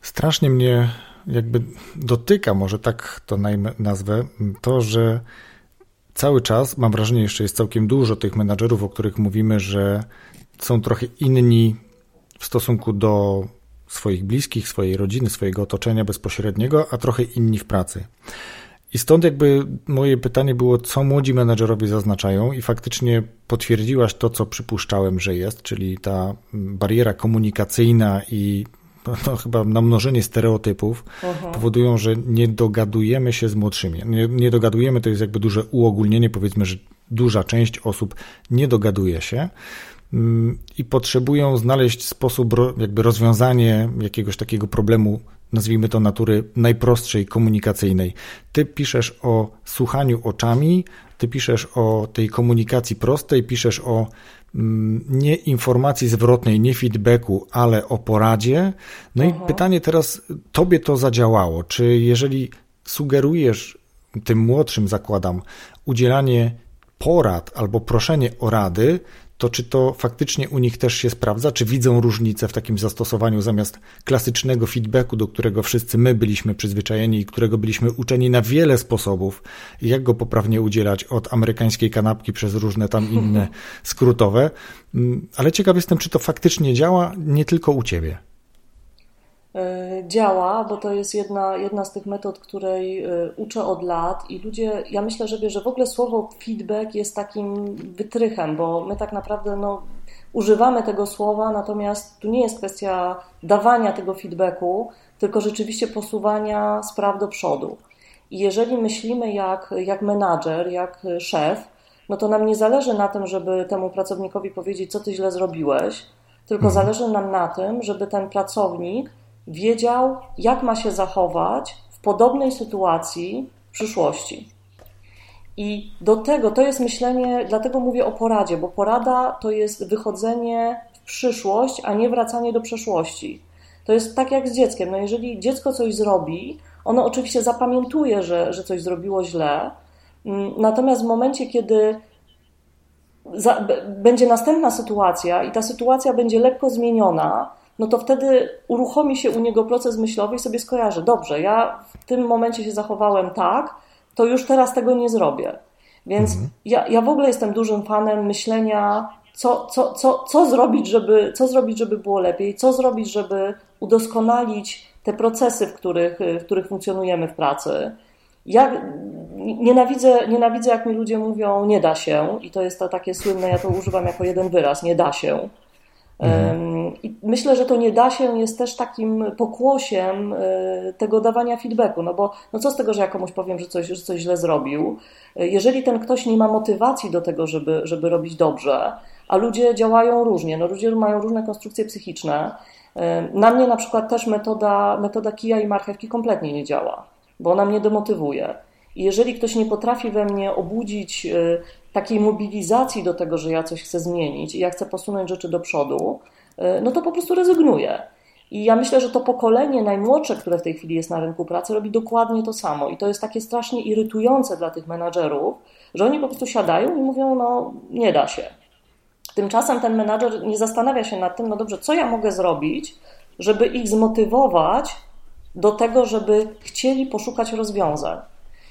Strasznie mnie jakby dotyka, może tak to nazwę, to, że cały czas, mam wrażenie, jeszcze jest całkiem dużo tych menadżerów, o których mówimy, że są trochę inni w stosunku do swoich bliskich, swojej rodziny, swojego otoczenia bezpośredniego, a trochę inni w pracy. I stąd jakby moje pytanie było, co młodzi menedżerowie zaznaczają, i faktycznie potwierdziłaś to, co przypuszczałem, że jest, czyli ta bariera komunikacyjna i no, chyba namnożenie stereotypów uh-huh. powodują, że nie dogadujemy się z młodszymi. Nie, nie dogadujemy to jest jakby duże uogólnienie, powiedzmy, że duża część osób nie dogaduje się i potrzebują znaleźć sposób, jakby rozwiązanie jakiegoś takiego problemu, nazwijmy to natury najprostszej komunikacyjnej. Ty piszesz o słuchaniu oczami, ty piszesz o tej komunikacji prostej, piszesz o Mm, nie informacji zwrotnej, nie feedbacku, ale o poradzie. No Aha. i pytanie teraz, tobie to zadziałało? Czy jeżeli sugerujesz tym młodszym, zakładam, udzielanie porad albo proszenie o rady, to czy to faktycznie u nich też się sprawdza? Czy widzą różnicę w takim zastosowaniu zamiast klasycznego feedbacku, do którego wszyscy my byliśmy przyzwyczajeni i którego byliśmy uczeni na wiele sposobów, jak go poprawnie udzielać od amerykańskiej kanapki przez różne tam inne skrótowe? Mm, ale ciekaw jestem, czy to faktycznie działa nie tylko u ciebie. E, działa, bo to jest jedna, jedna z tych metod, której e, uczę od lat i ludzie, ja myślę, że, że w ogóle słowo feedback jest takim wytrychem, bo my tak naprawdę no, używamy tego słowa, natomiast tu nie jest kwestia dawania tego feedbacku, tylko rzeczywiście posuwania spraw do przodu. I jeżeli myślimy jak, jak menadżer, jak szef, no to nam nie zależy na tym, żeby temu pracownikowi powiedzieć, co ty źle zrobiłeś, tylko mhm. zależy nam na tym, żeby ten pracownik wiedział, jak ma się zachować w podobnej sytuacji w przyszłości. I do tego to jest myślenie, dlatego mówię o poradzie, bo porada to jest wychodzenie w przyszłość, a nie wracanie do przeszłości. To jest tak jak z dzieckiem. No jeżeli dziecko coś zrobi, ono oczywiście zapamiętuje, że, że coś zrobiło źle, mm, natomiast w momencie, kiedy za, będzie następna sytuacja i ta sytuacja będzie lekko zmieniona, no to wtedy uruchomi się u niego proces myślowy i sobie skojarzy, dobrze, ja w tym momencie się zachowałem tak, to już teraz tego nie zrobię. Więc mhm. ja, ja w ogóle jestem dużym fanem myślenia, co, co, co, co, zrobić, żeby, co zrobić, żeby było lepiej, co zrobić, żeby udoskonalić te procesy, w których, w których funkcjonujemy w pracy. Ja nienawidzę, nienawidzę, jak mi ludzie mówią, nie da się, i to jest to takie słynne, ja to używam jako jeden wyraz, nie da się. Mhm. I myślę, że to nie da się jest też takim pokłosiem e, tego dawania feedbacku, no bo no co z tego, że ja komuś powiem, że coś, że coś źle zrobił, e, jeżeli ten ktoś nie ma motywacji do tego, żeby, żeby robić dobrze, a ludzie działają różnie, no ludzie mają różne konstrukcje psychiczne. E, na mnie na przykład też metoda, metoda kija i marchewki kompletnie nie działa, bo ona mnie demotywuje. I jeżeli ktoś nie potrafi we mnie obudzić takiej mobilizacji do tego, że ja coś chcę zmienić i ja chcę posunąć rzeczy do przodu, y, no to po prostu rezygnuję. I ja myślę, że to pokolenie najmłodsze, które w tej chwili jest na rynku pracy, robi dokładnie to samo. I to jest takie strasznie irytujące dla tych menadżerów, że oni po prostu siadają i mówią, no nie da się. Tymczasem ten menadżer nie zastanawia się nad tym, no dobrze, co ja mogę zrobić, żeby ich zmotywować do tego, żeby chcieli poszukać rozwiązań.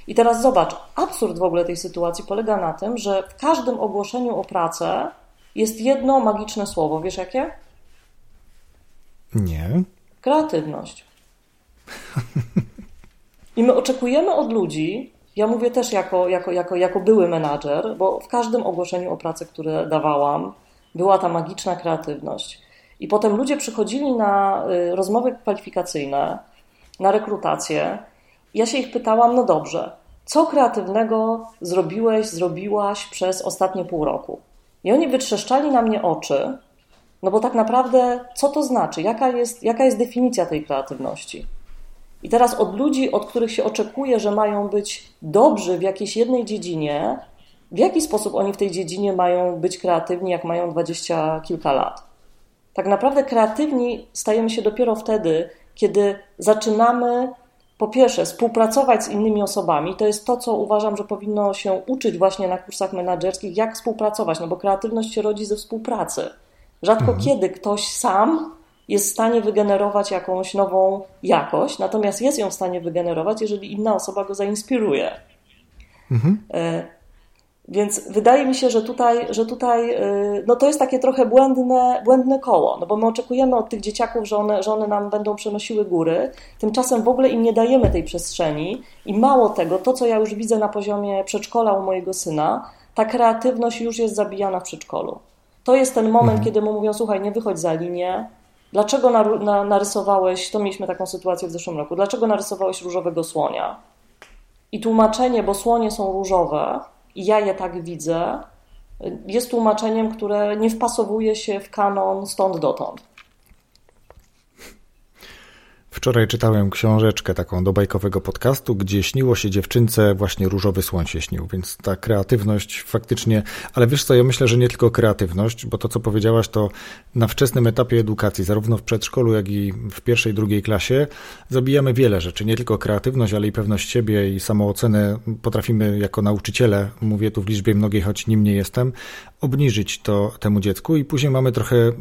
I teraz zobacz, absurd w ogóle tej sytuacji polega na tym, że w każdym ogłoszeniu o pracę jest jedno magiczne słowo. Wiesz jakie? Nie. Kreatywność. I my oczekujemy od ludzi, ja mówię też jako, jako, jako, jako były menadżer, bo w każdym ogłoszeniu o pracę, które dawałam, była ta magiczna kreatywność. I potem ludzie przychodzili na y, rozmowy kwalifikacyjne, na rekrutację ja się ich pytałam, no dobrze, co kreatywnego zrobiłeś, zrobiłaś przez ostatnie pół roku? I oni wytrzeszczali na mnie oczy, no bo tak naprawdę co to znaczy? Jaka jest, jaka jest definicja tej kreatywności? I teraz od ludzi, od których się oczekuje, że mają być dobrzy w jakiejś jednej dziedzinie, w jaki sposób oni w tej dziedzinie mają być kreatywni, jak mają dwadzieścia kilka lat? Tak naprawdę kreatywni stajemy się dopiero wtedy, kiedy zaczynamy po pierwsze, współpracować z innymi osobami. To jest to, co uważam, że powinno się uczyć właśnie na kursach menedżerskich, jak współpracować, no bo kreatywność się rodzi ze współpracy. Rzadko mhm. kiedy ktoś sam jest w stanie wygenerować jakąś nową jakość, natomiast jest ją w stanie wygenerować, jeżeli inna osoba go zainspiruje. Mhm. Więc wydaje mi się, że tutaj, że tutaj y, no to jest takie trochę błędne, błędne koło, no bo my oczekujemy od tych dzieciaków, że one, że one nam będą przenosiły góry, tymczasem w ogóle im nie dajemy tej przestrzeni i mało tego, to co ja już widzę na poziomie przedszkola u mojego syna, ta kreatywność już jest zabijana w przedszkolu. To jest ten moment, mhm. kiedy mu mówią, słuchaj, nie wychodź za linię, dlaczego narysowałeś, to mieliśmy taką sytuację w zeszłym roku, dlaczego narysowałeś różowego słonia? I tłumaczenie, bo słonie są różowe, i ja je tak widzę, jest tłumaczeniem, które nie wpasowuje się w kanon stąd dotąd. Wczoraj czytałem książeczkę taką do bajkowego podcastu, gdzie śniło się dziewczynce, właśnie różowy słoń się śnił, więc ta kreatywność faktycznie, ale wiesz co, ja myślę, że nie tylko kreatywność, bo to co powiedziałaś to na wczesnym etapie edukacji, zarówno w przedszkolu, jak i w pierwszej, drugiej klasie zabijamy wiele rzeczy, nie tylko kreatywność, ale i pewność siebie i samoocenę potrafimy jako nauczyciele, mówię tu w liczbie mnogiej, choć nim nie jestem, obniżyć to temu dziecku i później mamy trochę,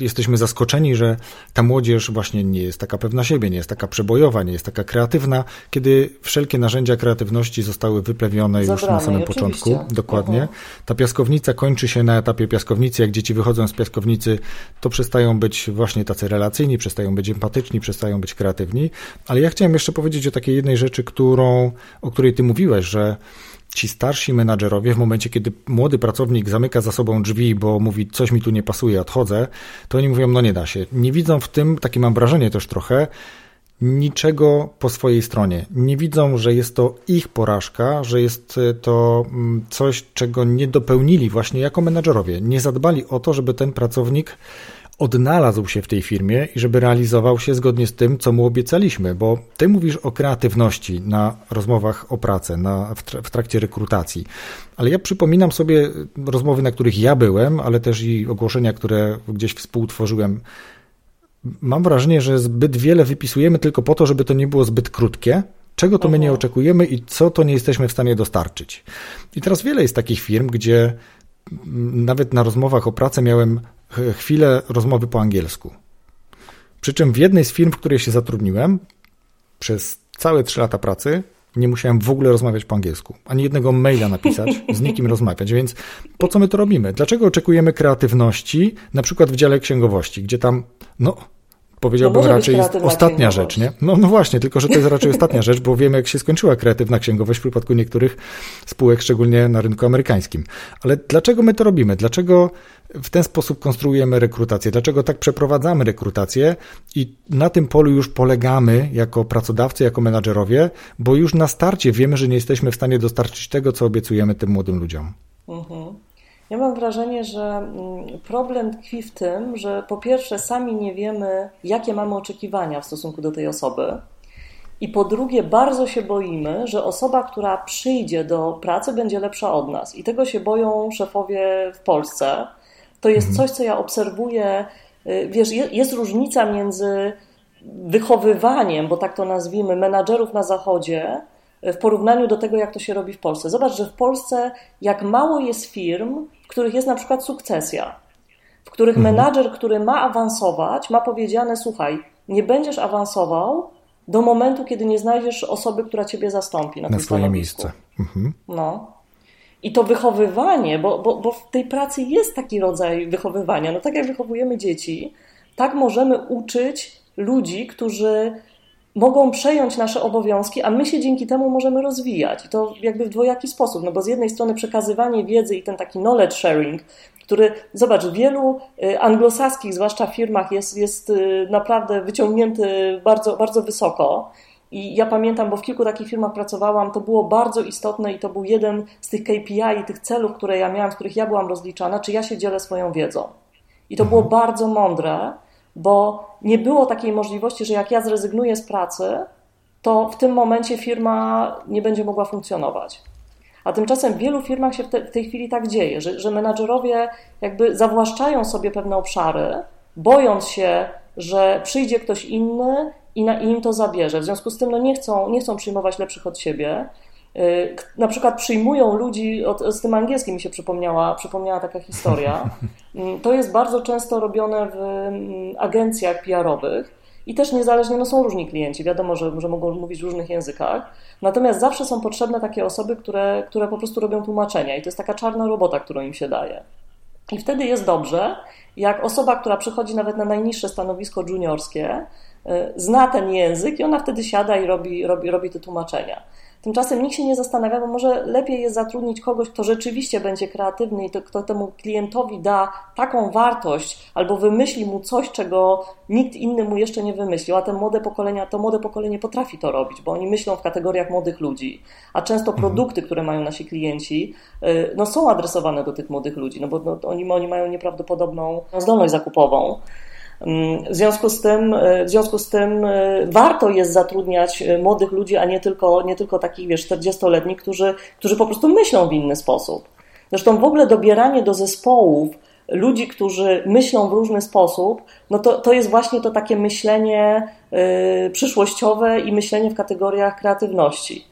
jesteśmy zaskoczeni, że ta młodzież właśnie nie jest taka pewna siebie, nie jest taka przebojowa, nie jest taka kreatywna, kiedy wszelkie narzędzia kreatywności zostały wyplewione Zabrane, już na samym początku. Dokładnie. Uh -huh. Ta piaskownica kończy się na etapie piaskownicy. Jak dzieci wychodzą z piaskownicy, to przestają być właśnie tacy relacyjni, przestają być empatyczni, przestają być kreatywni. Ale ja chciałem jeszcze powiedzieć o takiej jednej rzeczy, którą, o której ty mówiłeś, że ci starsi menadżerowie w momencie, kiedy młody pracownik zamyka za sobą drzwi, bo mówi, coś mi tu nie pasuje, odchodzę, to oni mówią, no nie da się. Nie widzą w tym, takie mam wrażenie też trochę, niczego po swojej stronie. Nie widzą, że jest to ich porażka, że jest to mm, coś, czego nie dopełnili właśnie jako menadżerowie. Nie zadbali o to, żeby ten pracownik odnalazł się w tej firmie i żeby realizował się zgodnie z tym, co mu obiecaliśmy, bo ty mówisz o kreatywności na rozmowach o pracę, na, w, trakcie rekrutacji, ale ja przypominam sobie rozmowy, na których ja byłem, ale też i ogłoszenia, które gdzieś współtworzyłem. Mam wrażenie, że zbyt wiele wypisujemy tylko po to, żeby to nie było zbyt krótkie, czego to my nie oczekujemy i co to nie jesteśmy w stanie dostarczyć. I teraz wiele jest takich firm, gdzie nawet na rozmowach o pracę miałem chwilę rozmowy po angielsku. Przy czym w jednej z firm, w której się zatrudniłem, przez całe trzy lata pracy nie musiałem w ogóle rozmawiać po angielsku, ani jednego maila napisać, z nikim rozmawiać. Więc po co my to robimy? Dlaczego oczekujemy kreatywności, na przykład w dziale księgowości, gdzie tam, no, powiedziałbym no raczej jest ostatnia rzecz, nie? No, no właśnie, tylko że to jest raczej ostatnia rzecz, bo wiemy, jak się skończyła kreatywna księgowość w przypadku niektórych spółek, szczególnie na rynku amerykańskim. Ale dlaczego my to robimy? Dlaczego w ten sposób konstruujemy rekrutację? Dlaczego tak przeprowadzamy rekrutację i na tym polu już polegamy jako pracodawcy, jako menadżerowie, bo już na starcie wiemy, że nie jesteśmy w stanie dostarczyć tego, co obiecujemy tym młodym ludziom. Mhm. Ja mam wrażenie, że mm, problem tkwi w tym, że po pierwsze sami nie wiemy, jakie mamy oczekiwania w stosunku do tej osoby. I po drugie, bardzo się boimy, że osoba, która przyjdzie do pracy, będzie lepsza od nas. I tego się boją szefowie w Polsce. To jest mhm. coś, co ja obserwuję. Y, wiesz, jest różnica między wychowywaniem, bo tak to nazwijmy, menadżerów na Zachodzie, w porównaniu do tego, jak to się robi w Polsce. Zobacz, że w Polsce jak mało jest firm, w których jest na przykład sukcesja, w których mhm. menadżer, który ma awansować, ma powiedziane: Słuchaj, nie będziesz awansował do momentu, kiedy nie znajdziesz osoby, która ciebie zastąpi na, na swoje miejsce. Mhm. No. I to wychowywanie, bo, bo, bo w tej pracy jest taki rodzaj wychowywania. No tak jak wychowujemy dzieci, tak możemy uczyć ludzi, którzy mogą przejąć nasze obowiązki, a my się dzięki temu możemy rozwijać. I to jakby w dwojaki sposób, no bo z jednej strony przekazywanie wiedzy i ten taki knowledge sharing, który, zobacz, w wielu y, anglosaskich, zwłaszcza firmach, jest, jest y, naprawdę wyciągnięty bardzo, bardzo wysoko. I ja pamiętam, bo w kilku takich firmach pracowałam, to było bardzo istotne i to był jeden z tych KPI tych celów, które ja miałam, z których ja byłam rozliczana, czy ja się dzielę swoją wiedzą. I to było bardzo mądre, bo nie było takiej możliwości, że jak ja zrezygnuję z pracy, to w tym momencie firma nie będzie mogła funkcjonować. A tymczasem w wielu firmach się w, te, w tej chwili tak dzieje, że, że menadżerowie jakby zawłaszczają sobie pewne obszary, bojąc się, że przyjdzie ktoś inny i, na, i im to zabierze. W związku z tym no nie, chcą, nie chcą przyjmować lepszych od siebie. Y, na przykład przyjmują ludzi, od, z tym angielskim mi się przypomniała, przypomniała taka historia. Mm, to jest bardzo często robione w mm, agencjach PR-owych i też niezależnie, no są różni klienci, wiadomo, że, że mogą mówić w różnych językach, natomiast zawsze są potrzebne takie osoby, które, które po prostu robią tłumaczenia i to jest taka czarna robota, którą im się daje. I wtedy jest dobrze, jak osoba, która przychodzi nawet na najniższe stanowisko juniorskie, y, zna ten język i ona wtedy siada i robi, robi, robi te tłumaczenia. Tymczasem nikt się nie zastanawia, bo może lepiej jest zatrudnić kogoś, kto rzeczywiście będzie kreatywny i to, kto temu klientowi da taką wartość albo wymyśli mu coś, czego nikt inny mu jeszcze nie wymyślił, a te młode pokolenia, to młode pokolenie potrafi to robić, bo oni myślą w kategoriach młodych ludzi, a często mhm. produkty, które mają nasi klienci, y, no, są adresowane do tych młodych ludzi, no bo no, oni, oni mają nieprawdopodobną zdolność zakupową. W związku z tym, e, w związku z tym e, warto jest zatrudniać e, młodych ludzi, a nie tylko, nie tylko takich, wiesz, 40-letnich, którzy, którzy po prostu myślą w inny sposób. Zresztą w ogóle dobieranie do zespołów ludzi, którzy myślą w różny sposób, no to, to jest właśnie to takie myślenie przyszłościowe i myślenie w kategoriach kreatywności.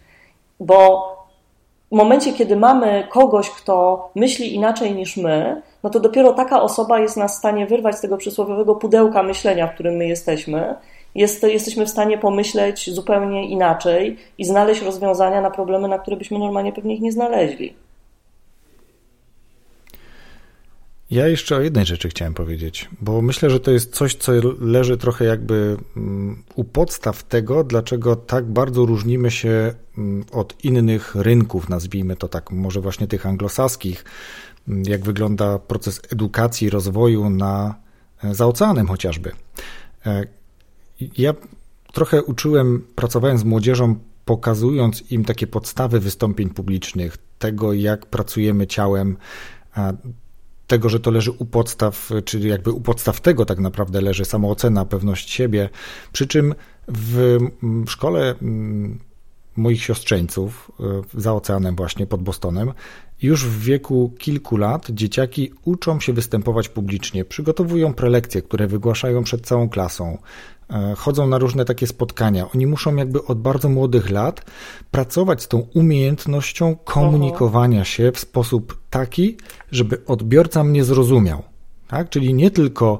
Bo w momencie, kiedy mamy kogoś, kto myśli inaczej niż my, no to dopiero taka osoba jest nas w stanie wyrwać z tego przysłowiowego pudełka myślenia, w którym my jesteśmy. Jest, jesteśmy w stanie pomyśleć zupełnie inaczej i znaleźć rozwiązania na problemy, na które byśmy normalnie pewnie ich nie znaleźli. Ja jeszcze o jednej rzeczy chciałem powiedzieć, bo myślę, że to jest coś, co leży trochę jakby mm, u podstaw tego, dlaczego tak bardzo różnimy się od innych rynków, nazwijmy to tak, może właśnie tych anglosaskich, mm, jak wygląda proces edukacji, rozwoju na, e, za oceanem chociażby. E, ja trochę uczyłem, pracowałem z młodzieżą, pokazując im takie podstawy wystąpień publicznych, tego jak pracujemy ciałem, tego, że to leży u podstaw, czyli jakby u podstaw tego tak naprawdę leży samoocena, pewność siebie. Przy czym w szkole moich siostrzeńców e, za oceanem, właśnie pod Bostonem, już w wieku kilku lat dzieciaki uczą się występować publicznie, przygotowują prelekcje, które wygłaszają przed całą klasą, E, chodzą na różne takie spotkania. Oni muszą jakby od bardzo młodych lat pracować z tą umiejętnością komunikowania się w sposób taki, żeby odbiorca mnie zrozumiał. Tak? Czyli nie tylko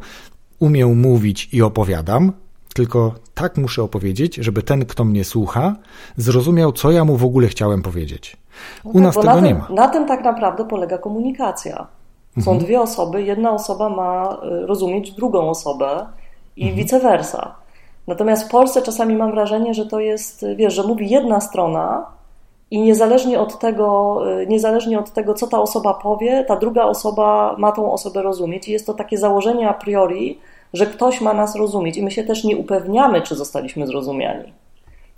umiem mówić i opowiadam, tylko tak muszę opowiedzieć, żeby ten, kto mnie słucha, zrozumiał, co ja mu w ogóle chciałem powiedzieć. U no tak, nas tego tym, nie ma. Na tym tak naprawdę polega komunikacja. Są mhm. dwie osoby, jedna osoba ma y, rozumieć drugą osobę i mhm. vice versa. Natomiast w Polsce czasami mam wrażenie, że to jest, wiesz, że mówi jedna strona i niezależnie od tego, y, niezależnie od tego, co ta osoba powie, ta druga osoba ma tą osobę rozumieć. I jest to takie założenie a priori, że ktoś ma nas rozumieć i my się też nie upewniamy, czy zostaliśmy zrozumiani.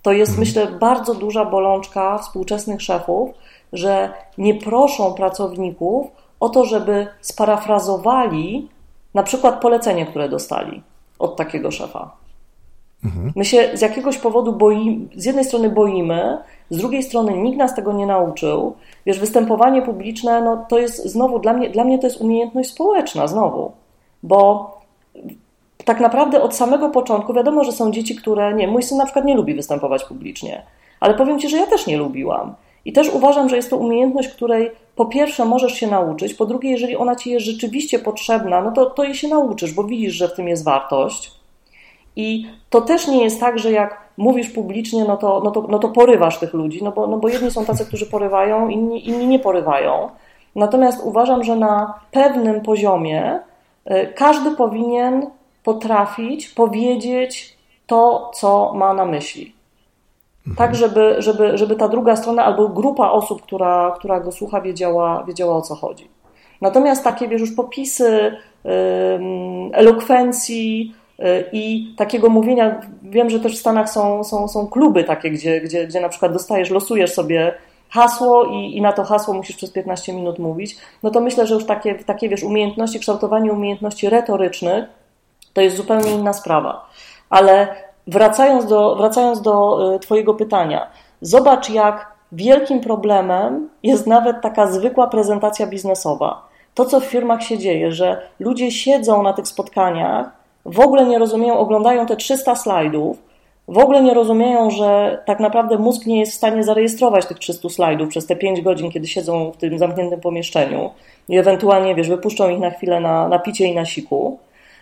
To jest, mhm. myślę, bardzo duża bolączka współczesnych szefów, że nie proszą pracowników o to, żeby sparafrazowali na przykład polecenie, które dostali od takiego szefa. Mhm. My się z jakiegoś powodu boimy, z jednej strony boimy, z drugiej strony nikt nas tego nie nauczył. Wiesz, występowanie publiczne, no to jest znowu, dla mnie, dla mnie to jest umiejętność społeczna, znowu, bo tak naprawdę od samego początku wiadomo, że są dzieci, które, nie, mój syn na przykład nie lubi występować publicznie, ale powiem Ci, że ja też nie lubiłam. I też uważam, że jest to umiejętność, której po pierwsze możesz się nauczyć, po drugie, jeżeli ona Ci jest rzeczywiście potrzebna, no to, to jej się nauczysz, bo widzisz, że w tym jest wartość. I to też nie jest tak, że jak mówisz publicznie, no to, no to, no to porywasz tych ludzi, no bo, no bo jedni są tacy, którzy porywają, inni, inni nie porywają. Natomiast uważam, że na pewnym poziomie y, każdy powinien potrafić powiedzieć to, co ma na myśli. Mhm. Tak, żeby, żeby, żeby ta druga strona albo grupa osób, która, która go słucha, wiedziała, wiedziała o co chodzi. Natomiast takie, wiesz, już popisy yy, elokwencji, i takiego mówienia, wiem, że też w Stanach są, są, są kluby takie, gdzie, gdzie, gdzie na przykład dostajesz, losujesz sobie hasło i, i na to hasło musisz przez 15 minut mówić, no to myślę, że już takie, takie wiesz, umiejętności, kształtowanie umiejętności retorycznych to jest zupełnie inna sprawa. Ale wracając do, wracając do y, Twojego pytania, zobacz, jak wielkim problemem jest nawet taka zwykła prezentacja biznesowa. To, co w firmach się dzieje, że ludzie siedzą na tych spotkaniach, w ogóle nie rozumieją, oglądają te 300 slajdów, w ogóle nie rozumieją, że tak naprawdę mózg nie jest w stanie zarejestrować tych 300 slajdów przez te 5 godzin, kiedy siedzą w tym zamkniętym pomieszczeniu i ewentualnie, wiesz, wypuszczą ich na chwilę na, na picie i na siku.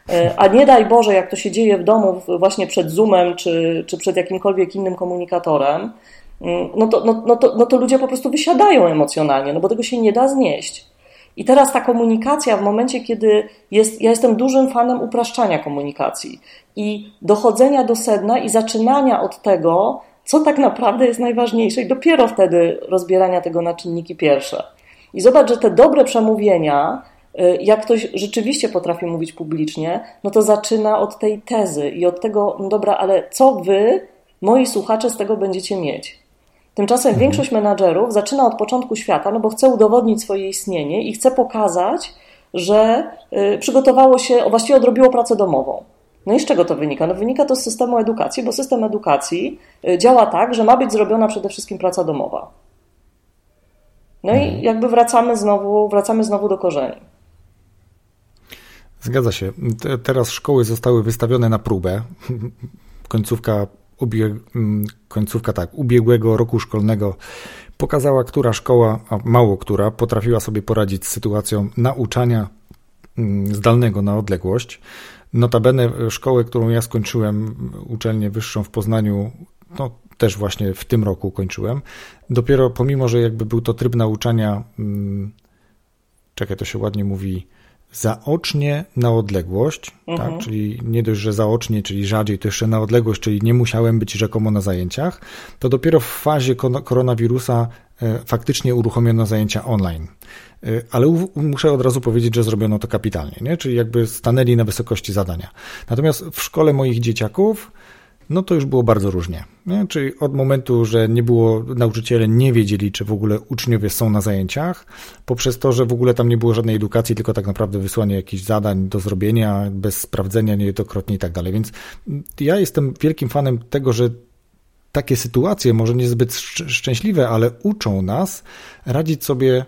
E, a nie daj Boże, jak to się dzieje w domu właśnie przed Zoomem czy, czy przed jakimkolwiek innym komunikatorem, mm, no to, no, no, to, no to ludzie po prostu wysiadają emocjonalnie, no bo tego się nie da znieść. I teraz ta komunikacja, w momencie, kiedy jest, ja jestem dużym fanem upraszczania komunikacji i dochodzenia do sedna i zaczynania od tego, co tak naprawdę jest najważniejsze, i dopiero wtedy rozbierania tego na czynniki pierwsze. I zobacz, że te dobre przemówienia, jak ktoś rzeczywiście potrafi mówić publicznie, no to zaczyna od tej tezy i od tego, no dobra, ale co wy, moi słuchacze, z tego będziecie mieć? Tymczasem mhm. większość menadżerów zaczyna od początku świata, no bo chce udowodnić swoje istnienie i chce pokazać, że y, przygotowało się, właściwie odrobiło pracę domową. No i z czego to wynika? No wynika to z systemu edukacji, bo system edukacji y, działa tak, że ma być zrobiona przede wszystkim praca domowa. No i mhm. jakby wracamy znowu, wracamy znowu do korzeni. Zgadza się. Teraz szkoły zostały wystawione na próbę. Końcówka mm, końcówka tak, ubiegłego roku szkolnego pokazała, która szkoła, a mało która, potrafiła sobie poradzić z sytuacją nauczania mm, zdalnego na odległość. Notabene szkołę, którą ja skończyłem, uczelnię wyższą w Poznaniu, no też właśnie w tym roku kończyłem. Dopiero pomimo, że jakby był to tryb nauczania, mm, czekaj, to się ładnie mówi, zaocznie na odległość, tak? mhm. tak? czyli nie dość, że zaocznie, czyli rzadziej, to jeszcze na odległość, czyli nie musiałem być rzekomo na zajęciach, to dopiero w fazie koronawirusa e, faktycznie uruchomiono zajęcia online. E, ale muszę od razu powiedzieć, że zrobiono to kapitalnie, nie? czyli jakby stanęli na wysokości zadania. Natomiast w szkole moich dzieciaków no to już było bardzo różnie. Nie? Czyli od momentu, że nie było, nauczyciele nie wiedzieli, czy w ogóle uczniowie są na zajęciach, poprzez to, że w ogóle tam nie było żadnej edukacji, tylko tak naprawdę wysłanie jakichś zadań do zrobienia, bez sprawdzenia niejednokrotnie i tak dalej. Więc ja jestem wielkim fanem tego, że takie sytuacje, może niezbyt szczęśliwe, ale uczą nas radzić sobie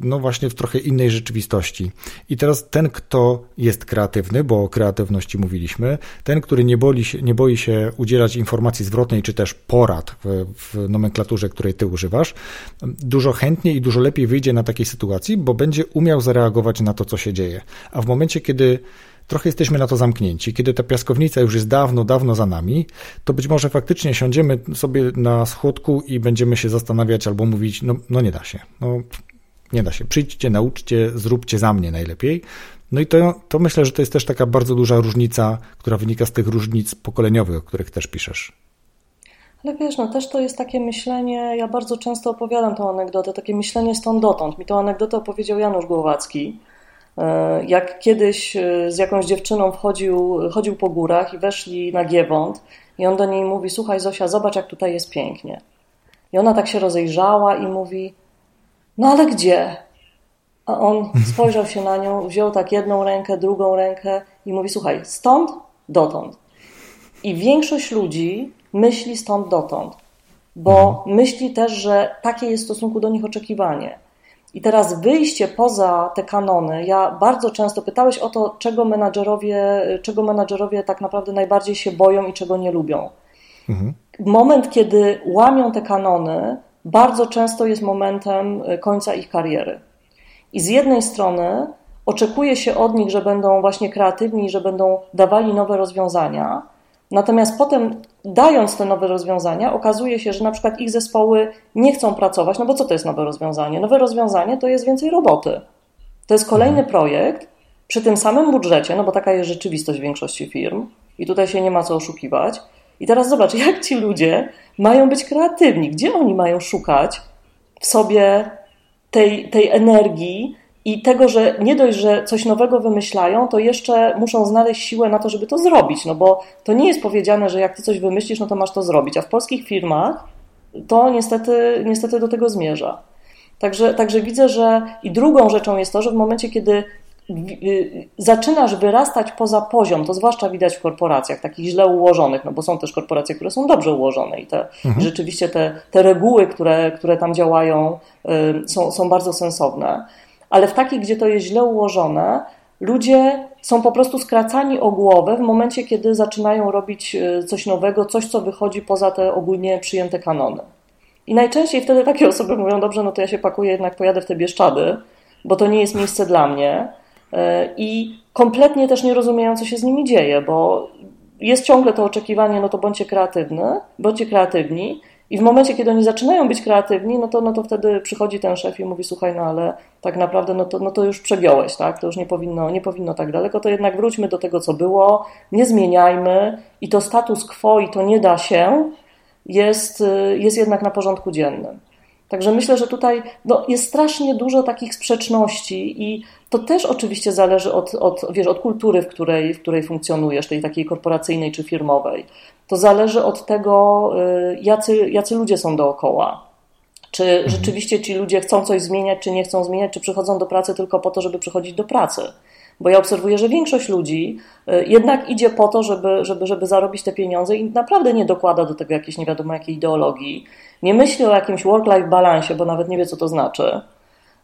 no właśnie w trochę innej rzeczywistości. I teraz ten, kto jest kreatywny, bo o kreatywności mówiliśmy, ten, który nie, boi się, nie boi się udzielać informacji zwrotnej, czy też porad w, w nomenklaturze, której ty używasz, dużo chętniej i dużo lepiej wyjdzie na takiej sytuacji, bo będzie umiał zareagować na to, co się dzieje. A w momencie, kiedy trochę jesteśmy na to zamknięci. Kiedy ta piaskownica już jest dawno, dawno za nami, to być może faktycznie siądziemy sobie na schodku i będziemy się zastanawiać albo mówić, no, no nie da się. No, nie da się. Przyjdźcie, nauczcie, zróbcie za mnie najlepiej. No i to, to myślę, że to jest też taka bardzo duża różnica, która wynika z tych różnic pokoleniowych, o których też piszesz. Ale wiesz, no też to jest takie myślenie, ja bardzo często opowiadam tą anegdotę, takie myślenie stąd dotąd. Mi tą anegdotę opowiedział Janusz Głowacki, jak kiedyś e, z jakąś dziewczyną wchodził, chodził po górach i weszli na Giewont i on do niej mówi, słuchaj Zosia, zobacz jak tutaj jest pięknie. I ona tak się rozejrzała i mówi, no ale gdzie? A on spojrzał się na nią, wziął tak jedną rękę, drugą rękę i mówi: Słuchaj, stąd dotąd. I większość ludzi myśli stąd dotąd, bo mhm. myśli też, że takie jest w stosunku do nich oczekiwanie. I teraz wyjście poza te kanony, ja bardzo często pytałeś o to, czego menadżerowie, czego menadżerowie tak naprawdę najbardziej się boją i czego nie lubią. Mhm. Moment, kiedy łamią te kanony, bardzo często jest momentem y, końca ich kariery. I z jednej strony oczekuje się od nich, że będą właśnie kreatywni, że będą dawali nowe rozwiązania, natomiast potem, dając te nowe rozwiązania, okazuje się, że na przykład ich zespoły nie chcą pracować, no bo co to jest nowe rozwiązanie? Nowe rozwiązanie to jest więcej roboty. To jest kolejny mhm. projekt przy tym samym budżecie, no bo taka jest rzeczywistość w większości firm i tutaj się nie ma co oszukiwać i teraz zobacz, jak ci ludzie mają być kreatywni, gdzie oni mają szukać w sobie tej, tej energii i tego, że nie dość, że coś nowego wymyślają, to jeszcze muszą znaleźć siłę na to, żeby to zrobić. No bo to nie jest powiedziane, że jak ty coś wymyślisz, no to masz to zrobić. A w polskich firmach to niestety, niestety do tego zmierza. Także, także widzę, że i drugą rzeczą jest to, że w momencie, kiedy Y, zaczynasz wyrastać poza poziom, to zwłaszcza widać w korporacjach takich źle ułożonych, no bo są też korporacje, które są dobrze ułożone i te, mhm. rzeczywiście te, te reguły, które, które tam działają, y, są, są bardzo sensowne. Ale w takich, gdzie to jest źle ułożone, ludzie są po prostu skracani o głowę w momencie, kiedy zaczynają robić e, coś nowego, coś, co wychodzi poza te ogólnie przyjęte kanony. I najczęściej wtedy takie osoby mówią: Dobrze, no to ja się pakuję, jednak pojadę w te Bieszczady, bo to nie jest miejsce dla mnie. E, I kompletnie też nie rozumieją, co się z nimi dzieje, bo jest ciągle to oczekiwanie, no to bądźcie kreatywny, bądźcie kreatywni. I w momencie, kiedy oni zaczynają być kreatywni, no to, no to wtedy przychodzi ten szef i mówi, słuchaj, no ale tak naprawdę no to, no to już przegiąłeś, tak? To już nie powinno, nie powinno tak daleko, to jednak wróćmy do tego, co było, nie zmieniajmy i to status quo i to nie da się jest, jest jednak na porządku dziennym. Także myślę, że tutaj no, jest strasznie dużo takich sprzeczności i to też oczywiście zależy od, od, wiesz, od kultury, w której, w której funkcjonujesz, tej takiej korporacyjnej czy firmowej. To zależy od tego, y, jacy, jacy ludzie są dookoła. Czy mhm. rzeczywiście ci ludzie chcą coś zmieniać, czy nie chcą zmieniać, czy przychodzą do pracy tylko po to, żeby przychodzić do pracy. Bo ja obserwuję, że większość ludzi y, jednak idzie po to, żeby, żeby, żeby zarobić te pieniądze i naprawdę nie dokłada do tego jakiejś nie wiadomo jakiej ideologii. Nie myśli o jakimś work-life balansie, bo nawet nie wie, co to znaczy.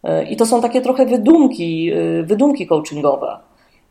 Y, I to są takie trochę wydumki, wydumki coachingowe.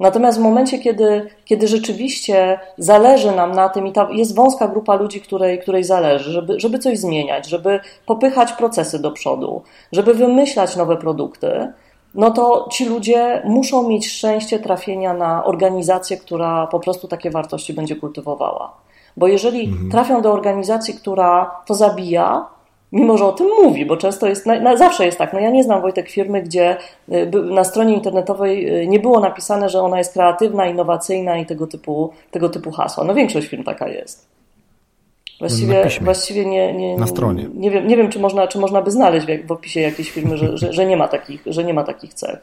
Natomiast w momencie, kiedy, kiedy rzeczywiście zależy nam na tym i ta, jest wąska grupa ludzi, której, której zależy, żeby, żeby coś zmieniać, żeby popychać procesy do przodu, żeby wymyślać nowe produkty, no to ci ludzie muszą mieć szczęście trafienia na organizację, która po prostu takie wartości będzie kultywowała. Bo jeżeli mhm. trafią do organizacji, która to zabija, mimo że o tym mówi, bo często jest, na, na, zawsze jest tak. No ja nie znam Wojtek firmy, gdzie y, na stronie internetowej y, nie było napisane, że ona jest kreatywna, innowacyjna i tego typu, tego typu hasła. No większość firm taka jest. Właściwie, właściwie nie, nie, na stronie. Nie wiem, nie wiem czy, można, czy można by znaleźć w opisie jakiejś firmy, że, że, że, nie, ma takich, że nie ma takich cech.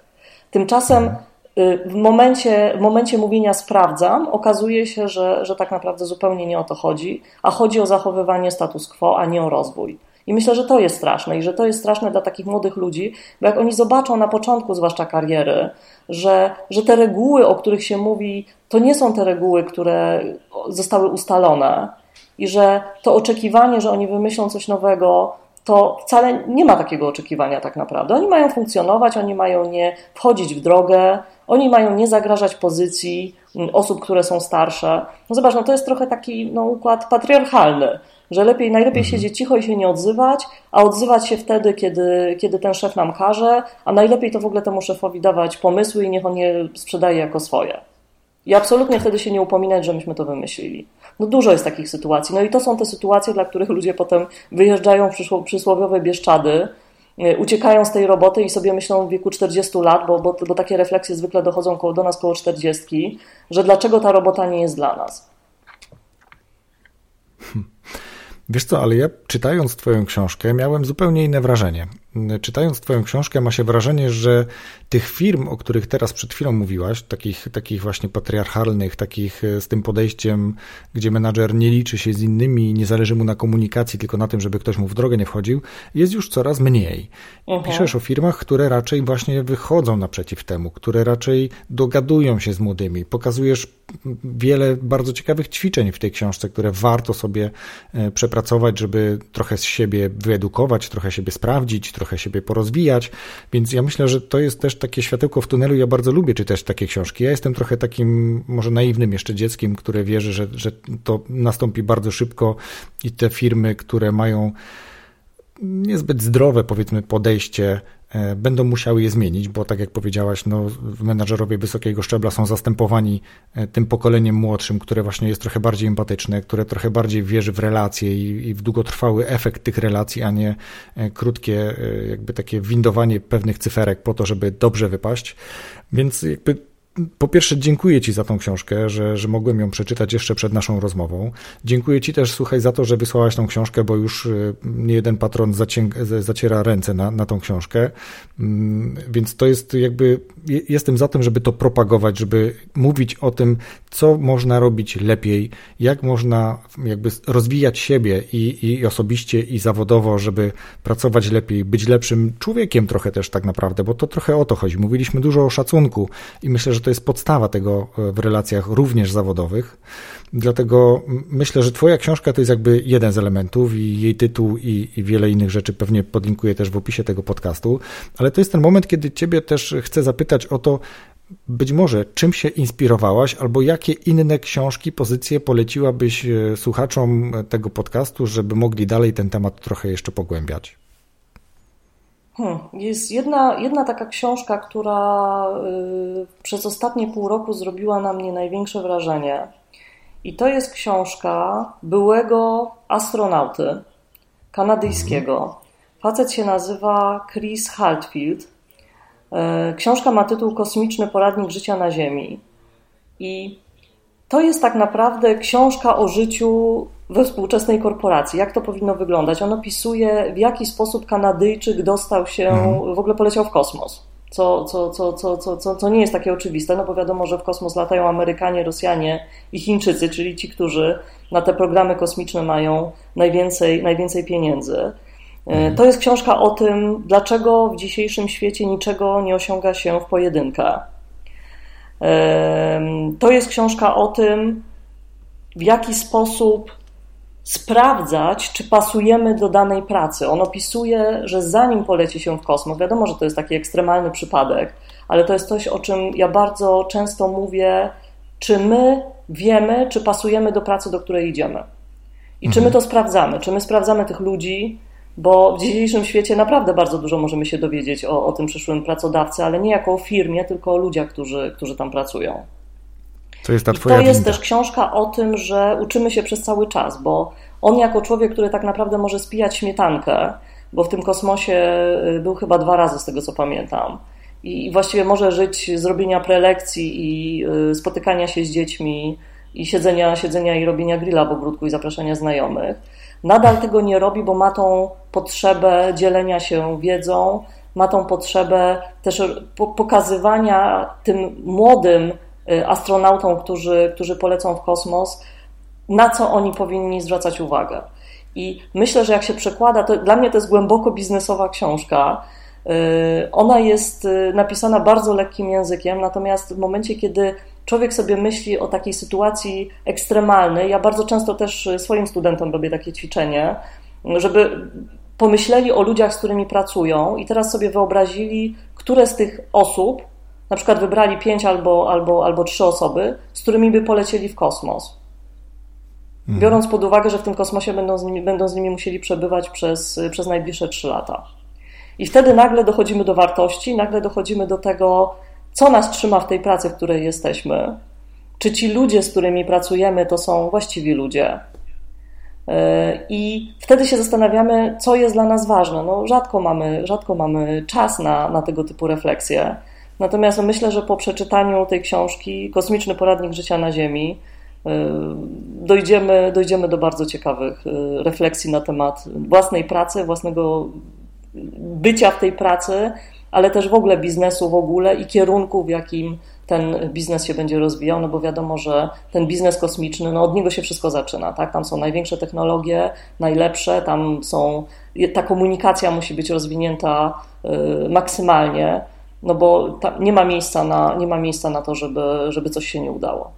Tymczasem mhm. y, w momencie, w momencie mówienia sprawdzam, okazuje się, że, że tak naprawdę zupełnie nie o to chodzi, a chodzi o zachowywanie status quo, a nie o rozwój. I myślę, że to jest straszne i że to jest straszne dla takich młodych ludzi, bo jak oni zobaczą na początku, zwłaszcza kariery, że, że te reguły, o których się mówi, to nie są te reguły, które zostały ustalone i że to oczekiwanie, że oni wymyślą coś nowego, to wcale nie ma takiego oczekiwania tak naprawdę. Oni mają funkcjonować, oni mają nie wchodzić w drogę, oni mają nie zagrażać pozycji osób, które są starsze. No zobacz, no to jest trochę taki no, układ patriarchalny że lepiej, najlepiej mhm. siedzieć cicho i się nie odzywać, a odzywać się wtedy, kiedy, kiedy ten szef nam każe, a najlepiej to w ogóle temu szefowi dawać pomysły i niech on je sprzedaje jako swoje. I absolutnie wtedy się nie upominać, że myśmy to wymyślili. No dużo jest takich sytuacji. No i to są te sytuacje, dla których ludzie potem wyjeżdżają w przysłowiowe Bieszczady, y, uciekają z tej roboty i sobie myślą w wieku 40 lat, bo, bo, bo takie refleksje zwykle dochodzą koło, do nas koło 40, że dlaczego ta robota nie jest dla nas. Hmm. Wiesz co, ale ja czytając Twoją książkę miałem zupełnie inne wrażenie. Czytając Twoją książkę ma się wrażenie, że tych firm, o których teraz przed chwilą mówiłaś, takich, takich właśnie patriarchalnych, takich e, z tym podejściem, gdzie menadżer nie liczy się z innymi, nie zależy mu na komunikacji, tylko na tym, żeby ktoś mu w drogę nie wchodził, jest już coraz mniej. Uh-huh. Piszesz o firmach, które raczej właśnie wychodzą naprzeciw temu, które raczej dogadują się z młodymi. Pokazujesz wiele bardzo ciekawych ćwiczeń w tej książce, które warto sobie e, przepracować, żeby trochę z siebie wyedukować, trochę siebie sprawdzić, trochę siebie porozwijać. Więc ja myślę, że to jest też takie światełko w tunelu. Ja bardzo lubię czytać takie książki. Ja jestem trochę takim może naiwnym jeszcze dzieckiem, które wierzy, że, że to nastąpi bardzo szybko i te firmy, które mają niezbyt zdrowe, powiedzmy, podejście będą musiały je zmienić, bo tak jak powiedziałaś, no, menadżerowie wysokiego szczebla są zastępowani e, tym pokoleniem młodszym, które właśnie jest trochę bardziej empatyczne, które trochę bardziej wierzy w relacje i, i w długotrwały efekt tych relacji, a nie e, krótkie, jakby takie windowanie pewnych cyferek po to, żeby dobrze wypaść. Więc jakby po pierwsze, dziękuję Ci za tą książkę, że, że mogłem ją przeczytać jeszcze przed naszą rozmową. Dziękuję Ci też, słuchaj, za to, że wysłałaś tą książkę, bo już y, nie jeden patron zaciera ręce na, na tą książkę. Mm, więc to jest jakby, jestem za tym, żeby to propagować, żeby mówić o tym, co można robić lepiej, jak można jakby rozwijać siebie i, i osobiście, i zawodowo, żeby pracować lepiej, być lepszym człowiekiem trochę też tak naprawdę, bo to trochę o to chodzi. Mówiliśmy dużo o szacunku i myślę, że to jest podstawa tego e, w relacjach również zawodowych. Dlatego myślę, że Twoja książka to jest jakby jeden z elementów i jej tytuł i, i, wiele innych rzeczy pewnie podlinkuję też w opisie tego podcastu, ale to jest ten moment, kiedy Ciebie też chcę zapytać o to, być może czym się inspirowałaś, albo jakie inne książki, pozycje poleciłabyś e, słuchaczom tego podcastu, żeby mogli dalej ten temat trochę jeszcze pogłębiać? Hmm. Jest jedna, jedna taka książka, która y, przez ostatnie pół roku zrobiła na mnie największe wrażenie. I to jest książka byłego astronauty kanadyjskiego. Facet się nazywa Chris Hadfield. Y, książka ma tytuł Kosmiczny poradnik życia na Ziemi. I to jest tak naprawdę książka o życiu we współczesnej korporacji. Jak to powinno wyglądać? On opisuje, w jaki sposób Kanadyjczyk dostał się, mhm. w ogóle poleciał w kosmos. Co, co, co, co, co, co, co nie jest takie oczywiste, no bo wiadomo, że w kosmos latają Amerykanie, Rosjanie i Chińczycy, czyli ci, którzy na te programy kosmiczne mają najwięcej, najwięcej pieniędzy. E, mhm. To jest książka o tym, dlaczego w dzisiejszym świecie niczego nie osiąga się w pojedynkę. To jest książka o tym, w jaki sposób sprawdzać, czy pasujemy do danej pracy. On opisuje, że zanim poleci się w kosmos, wiadomo, że to jest taki ekstremalny przypadek, ale to jest coś, o czym ja bardzo często mówię, czy my wiemy, czy pasujemy do pracy, do której idziemy. I mhm. czy my mhm. to sprawdzamy? Czy my sprawdzamy tych ludzi, bo w dzisiejszym świecie naprawdę bardzo dużo możemy się dowiedzieć o, o tym przyszłym pracodawcy, ale nie jako o firmie, tylko o ludziach, którzy, którzy tam pracują. To jest ta twoja I to jest też książka o tym, że uczymy się przez cały czas, bo on jako człowiek, który tak naprawdę może spijać śmietankę, bo w tym kosmosie y, był chyba dwa razy z tego co pamiętam. I właściwie może żyć z robienia prelekcji i y, spotykania się z dziećmi i siedzenia, siedzenia i robienia grilla w ogródku i zapraszania znajomych. Nadal tego nie robi, bo ma tą potrzebę dzielenia się wiedzą, ma tą potrzebę też pokazywania tym młodym astronautom, którzy, którzy polecą w kosmos, na co oni powinni zwracać uwagę. I myślę, że jak się przekłada, to dla mnie to jest głęboko biznesowa książka. Y, ona jest y, napisana bardzo lekkim językiem, natomiast w momencie, kiedy człowiek sobie myśli o takiej sytuacji ekstremalnej, ja bardzo często też swoim studentom robię takie ćwiczenie, żeby pomyśleli o ludziach, z którymi pracują i teraz sobie wyobrazili, które z tych osób, na przykład wybrali pięć albo, albo, albo trzy osoby, z którymi by polecieli w kosmos. Mhm. Biorąc pod uwagę, że w tym kosmosie będą z nimi, będą z nimi musieli przebywać przez, przez najbliższe trzy lata. I wtedy nagle dochodzimy do wartości, nagle dochodzimy do tego, co nas trzyma w tej pracy, w której jesteśmy. Czy ci ludzie, z którymi pracujemy, to są właściwi ludzie? E, I wtedy się zastanawiamy, co jest dla nas ważne. No, rzadko, mamy, rzadko mamy czas na, na tego typu refleksje. Natomiast myślę, że po przeczytaniu tej książki Kosmiczny Poradnik Życia na Ziemi e, dojdziemy, dojdziemy do bardzo ciekawych e, refleksji na temat własnej pracy, własnego bycia w tej pracy, ale też w ogóle biznesu w ogóle i kierunku, w jakim ten biznes się będzie rozwijał, no bo wiadomo, że ten biznes kosmiczny, no od niego się wszystko zaczyna, tak? Tam są największe technologie, najlepsze, tam są, ta komunikacja musi być rozwinięta y, maksymalnie, no bo nie ma miejsca na, nie ma miejsca na to, żeby, żeby coś się nie udało.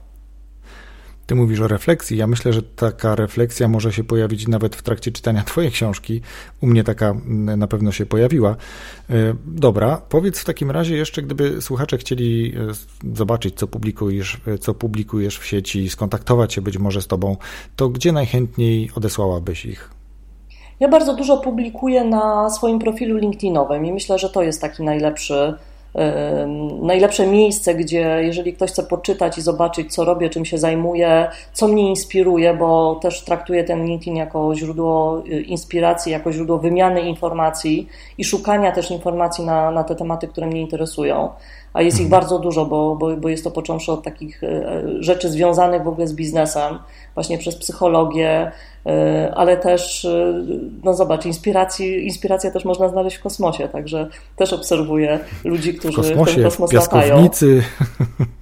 Ty mówisz o refleksji. Ja myślę, że taka refleksja może się pojawić nawet w trakcie czytania Twojej książki. U mnie taka na pewno się pojawiła. E, dobra, powiedz w takim razie jeszcze, gdyby słuchacze chcieli e, zobaczyć, co publikujesz, e, co publikujesz w sieci, skontaktować się być może z Tobą, to gdzie najchętniej odesłałabyś ich? Ja bardzo dużo publikuję na swoim profilu LinkedInowym i myślę, że to jest taki najlepszy najlepsze miejsce, gdzie jeżeli ktoś chce poczytać i zobaczyć, co robię, czym się zajmuję, co mnie inspiruje, bo też traktuję ten LinkedIn jako źródło y, inspiracji, jako źródło wymiany informacji i szukania też informacji na, na te tematy, które mnie interesują. A jest ich mhm. bardzo dużo, bo, bo, bo jest to począwszy od takich y, rzeczy związanych w ogóle z biznesem, właśnie przez psychologię, E, ale też, e, no zobacz, inspiracji, inspirację też można znaleźć w kosmosie, także też obserwuję ludzi, którzy w, kosmosie, w ten kosmos latają.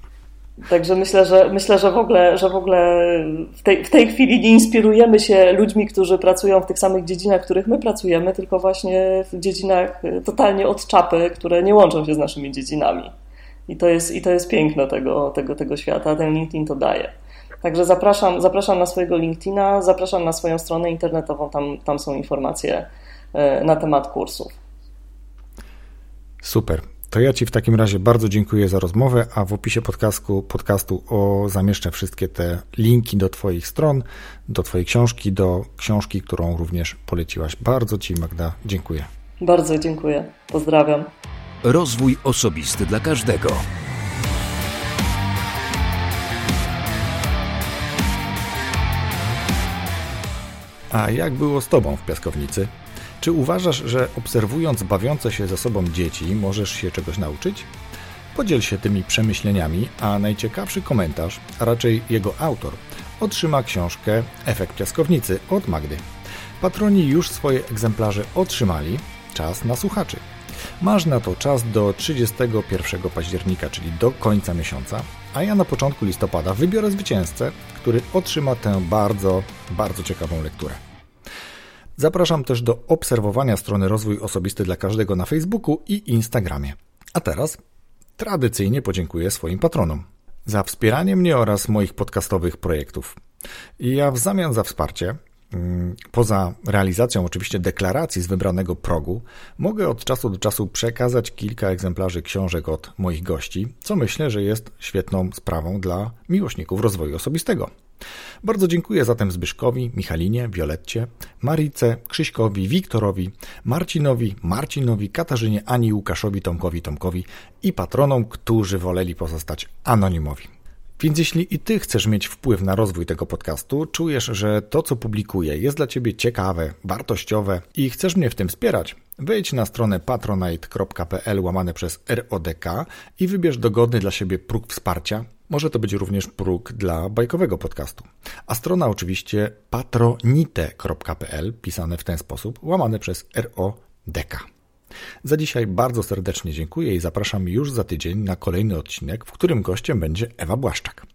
Także myślę, że myślę, że w ogóle, że w, ogóle w, tej, w tej chwili nie inspirujemy się ludźmi, którzy pracują w tych samych dziedzinach, w których my pracujemy, tylko właśnie w dziedzinach totalnie od czapy, które nie łączą się z naszymi dziedzinami. I to jest, i to jest piękno tego, tego, tego świata, ten LinkedIn to daje. Także zapraszam, zapraszam na swojego LinkedIna, zapraszam na swoją stronę internetową, tam, tam są informacje e, na temat kursów. Super. To ja Ci w takim razie bardzo dziękuję za rozmowę, a w opisie podcastu, podcastu o, zamieszczę wszystkie te linki do Twoich stron, do Twojej książki, do książki, którą również poleciłaś. Bardzo Ci, Magda, dziękuję. Bardzo dziękuję. Pozdrawiam. Rozwój osobisty dla każdego. A jak było z Tobą w piaskownicy? Czy uważasz, że obserwując bawiące się ze sobą dzieci możesz się czegoś nauczyć? Podziel się tymi przemyśleniami, a najciekawszy komentarz, a raczej jego autor, otrzyma książkę Efekt piaskownicy od Magdy. Patroni już swoje egzemplarze otrzymali, czas na słuchaczy. Masz na to czas do 31 października, czyli do końca miesiąca, a ja na początku listopada wybiorę zwycięzcę, który otrzyma tę bardzo, bardzo ciekawą lekturę. Zapraszam też do obserwowania strony Rozwój Osobisty dla Każdego na Facebooku i Instagramie. A teraz tradycyjnie podziękuję swoim patronom za wspieranie mnie oraz moich podcastowych projektów. I ja w zamian za wsparcie Mm, poza realizacją oczywiście deklaracji z wybranego progu, mogę od czasu do czasu przekazać kilka egzemplarzy książek od moich gości, co myślę, że jest świetną sprawą dla miłośników rozwoju osobistego. Bardzo dziękuję zatem Zbyszkowi, Michalinie, Violetcie, Marice, Krzyśkowi, Wiktorowi, Marcinowi, Marcinowi, Katarzynie, Ani, Łukaszowi, Tomkowi, Tomkowi i patronom, którzy woleli pozostać anonimowi. Więc jeśli i Ty chcesz mieć wpływ na rozwój tego podcastu, czujesz, że to, co publikuję, jest dla Ciebie ciekawe, wartościowe i chcesz mnie w tym wspierać, wejdź na stronę patronite.pl łamane przez RODK i wybierz dogodny dla siebie próg wsparcia. Może to być również próg dla bajkowego podcastu. A strona oczywiście patronite.pl pisane w ten sposób, łamane przez RODK. Za dzisiaj bardzo serdecznie dziękuję i zapraszam już za tydzień na kolejny odcinek, w którym gościem będzie Ewa Błaszczak.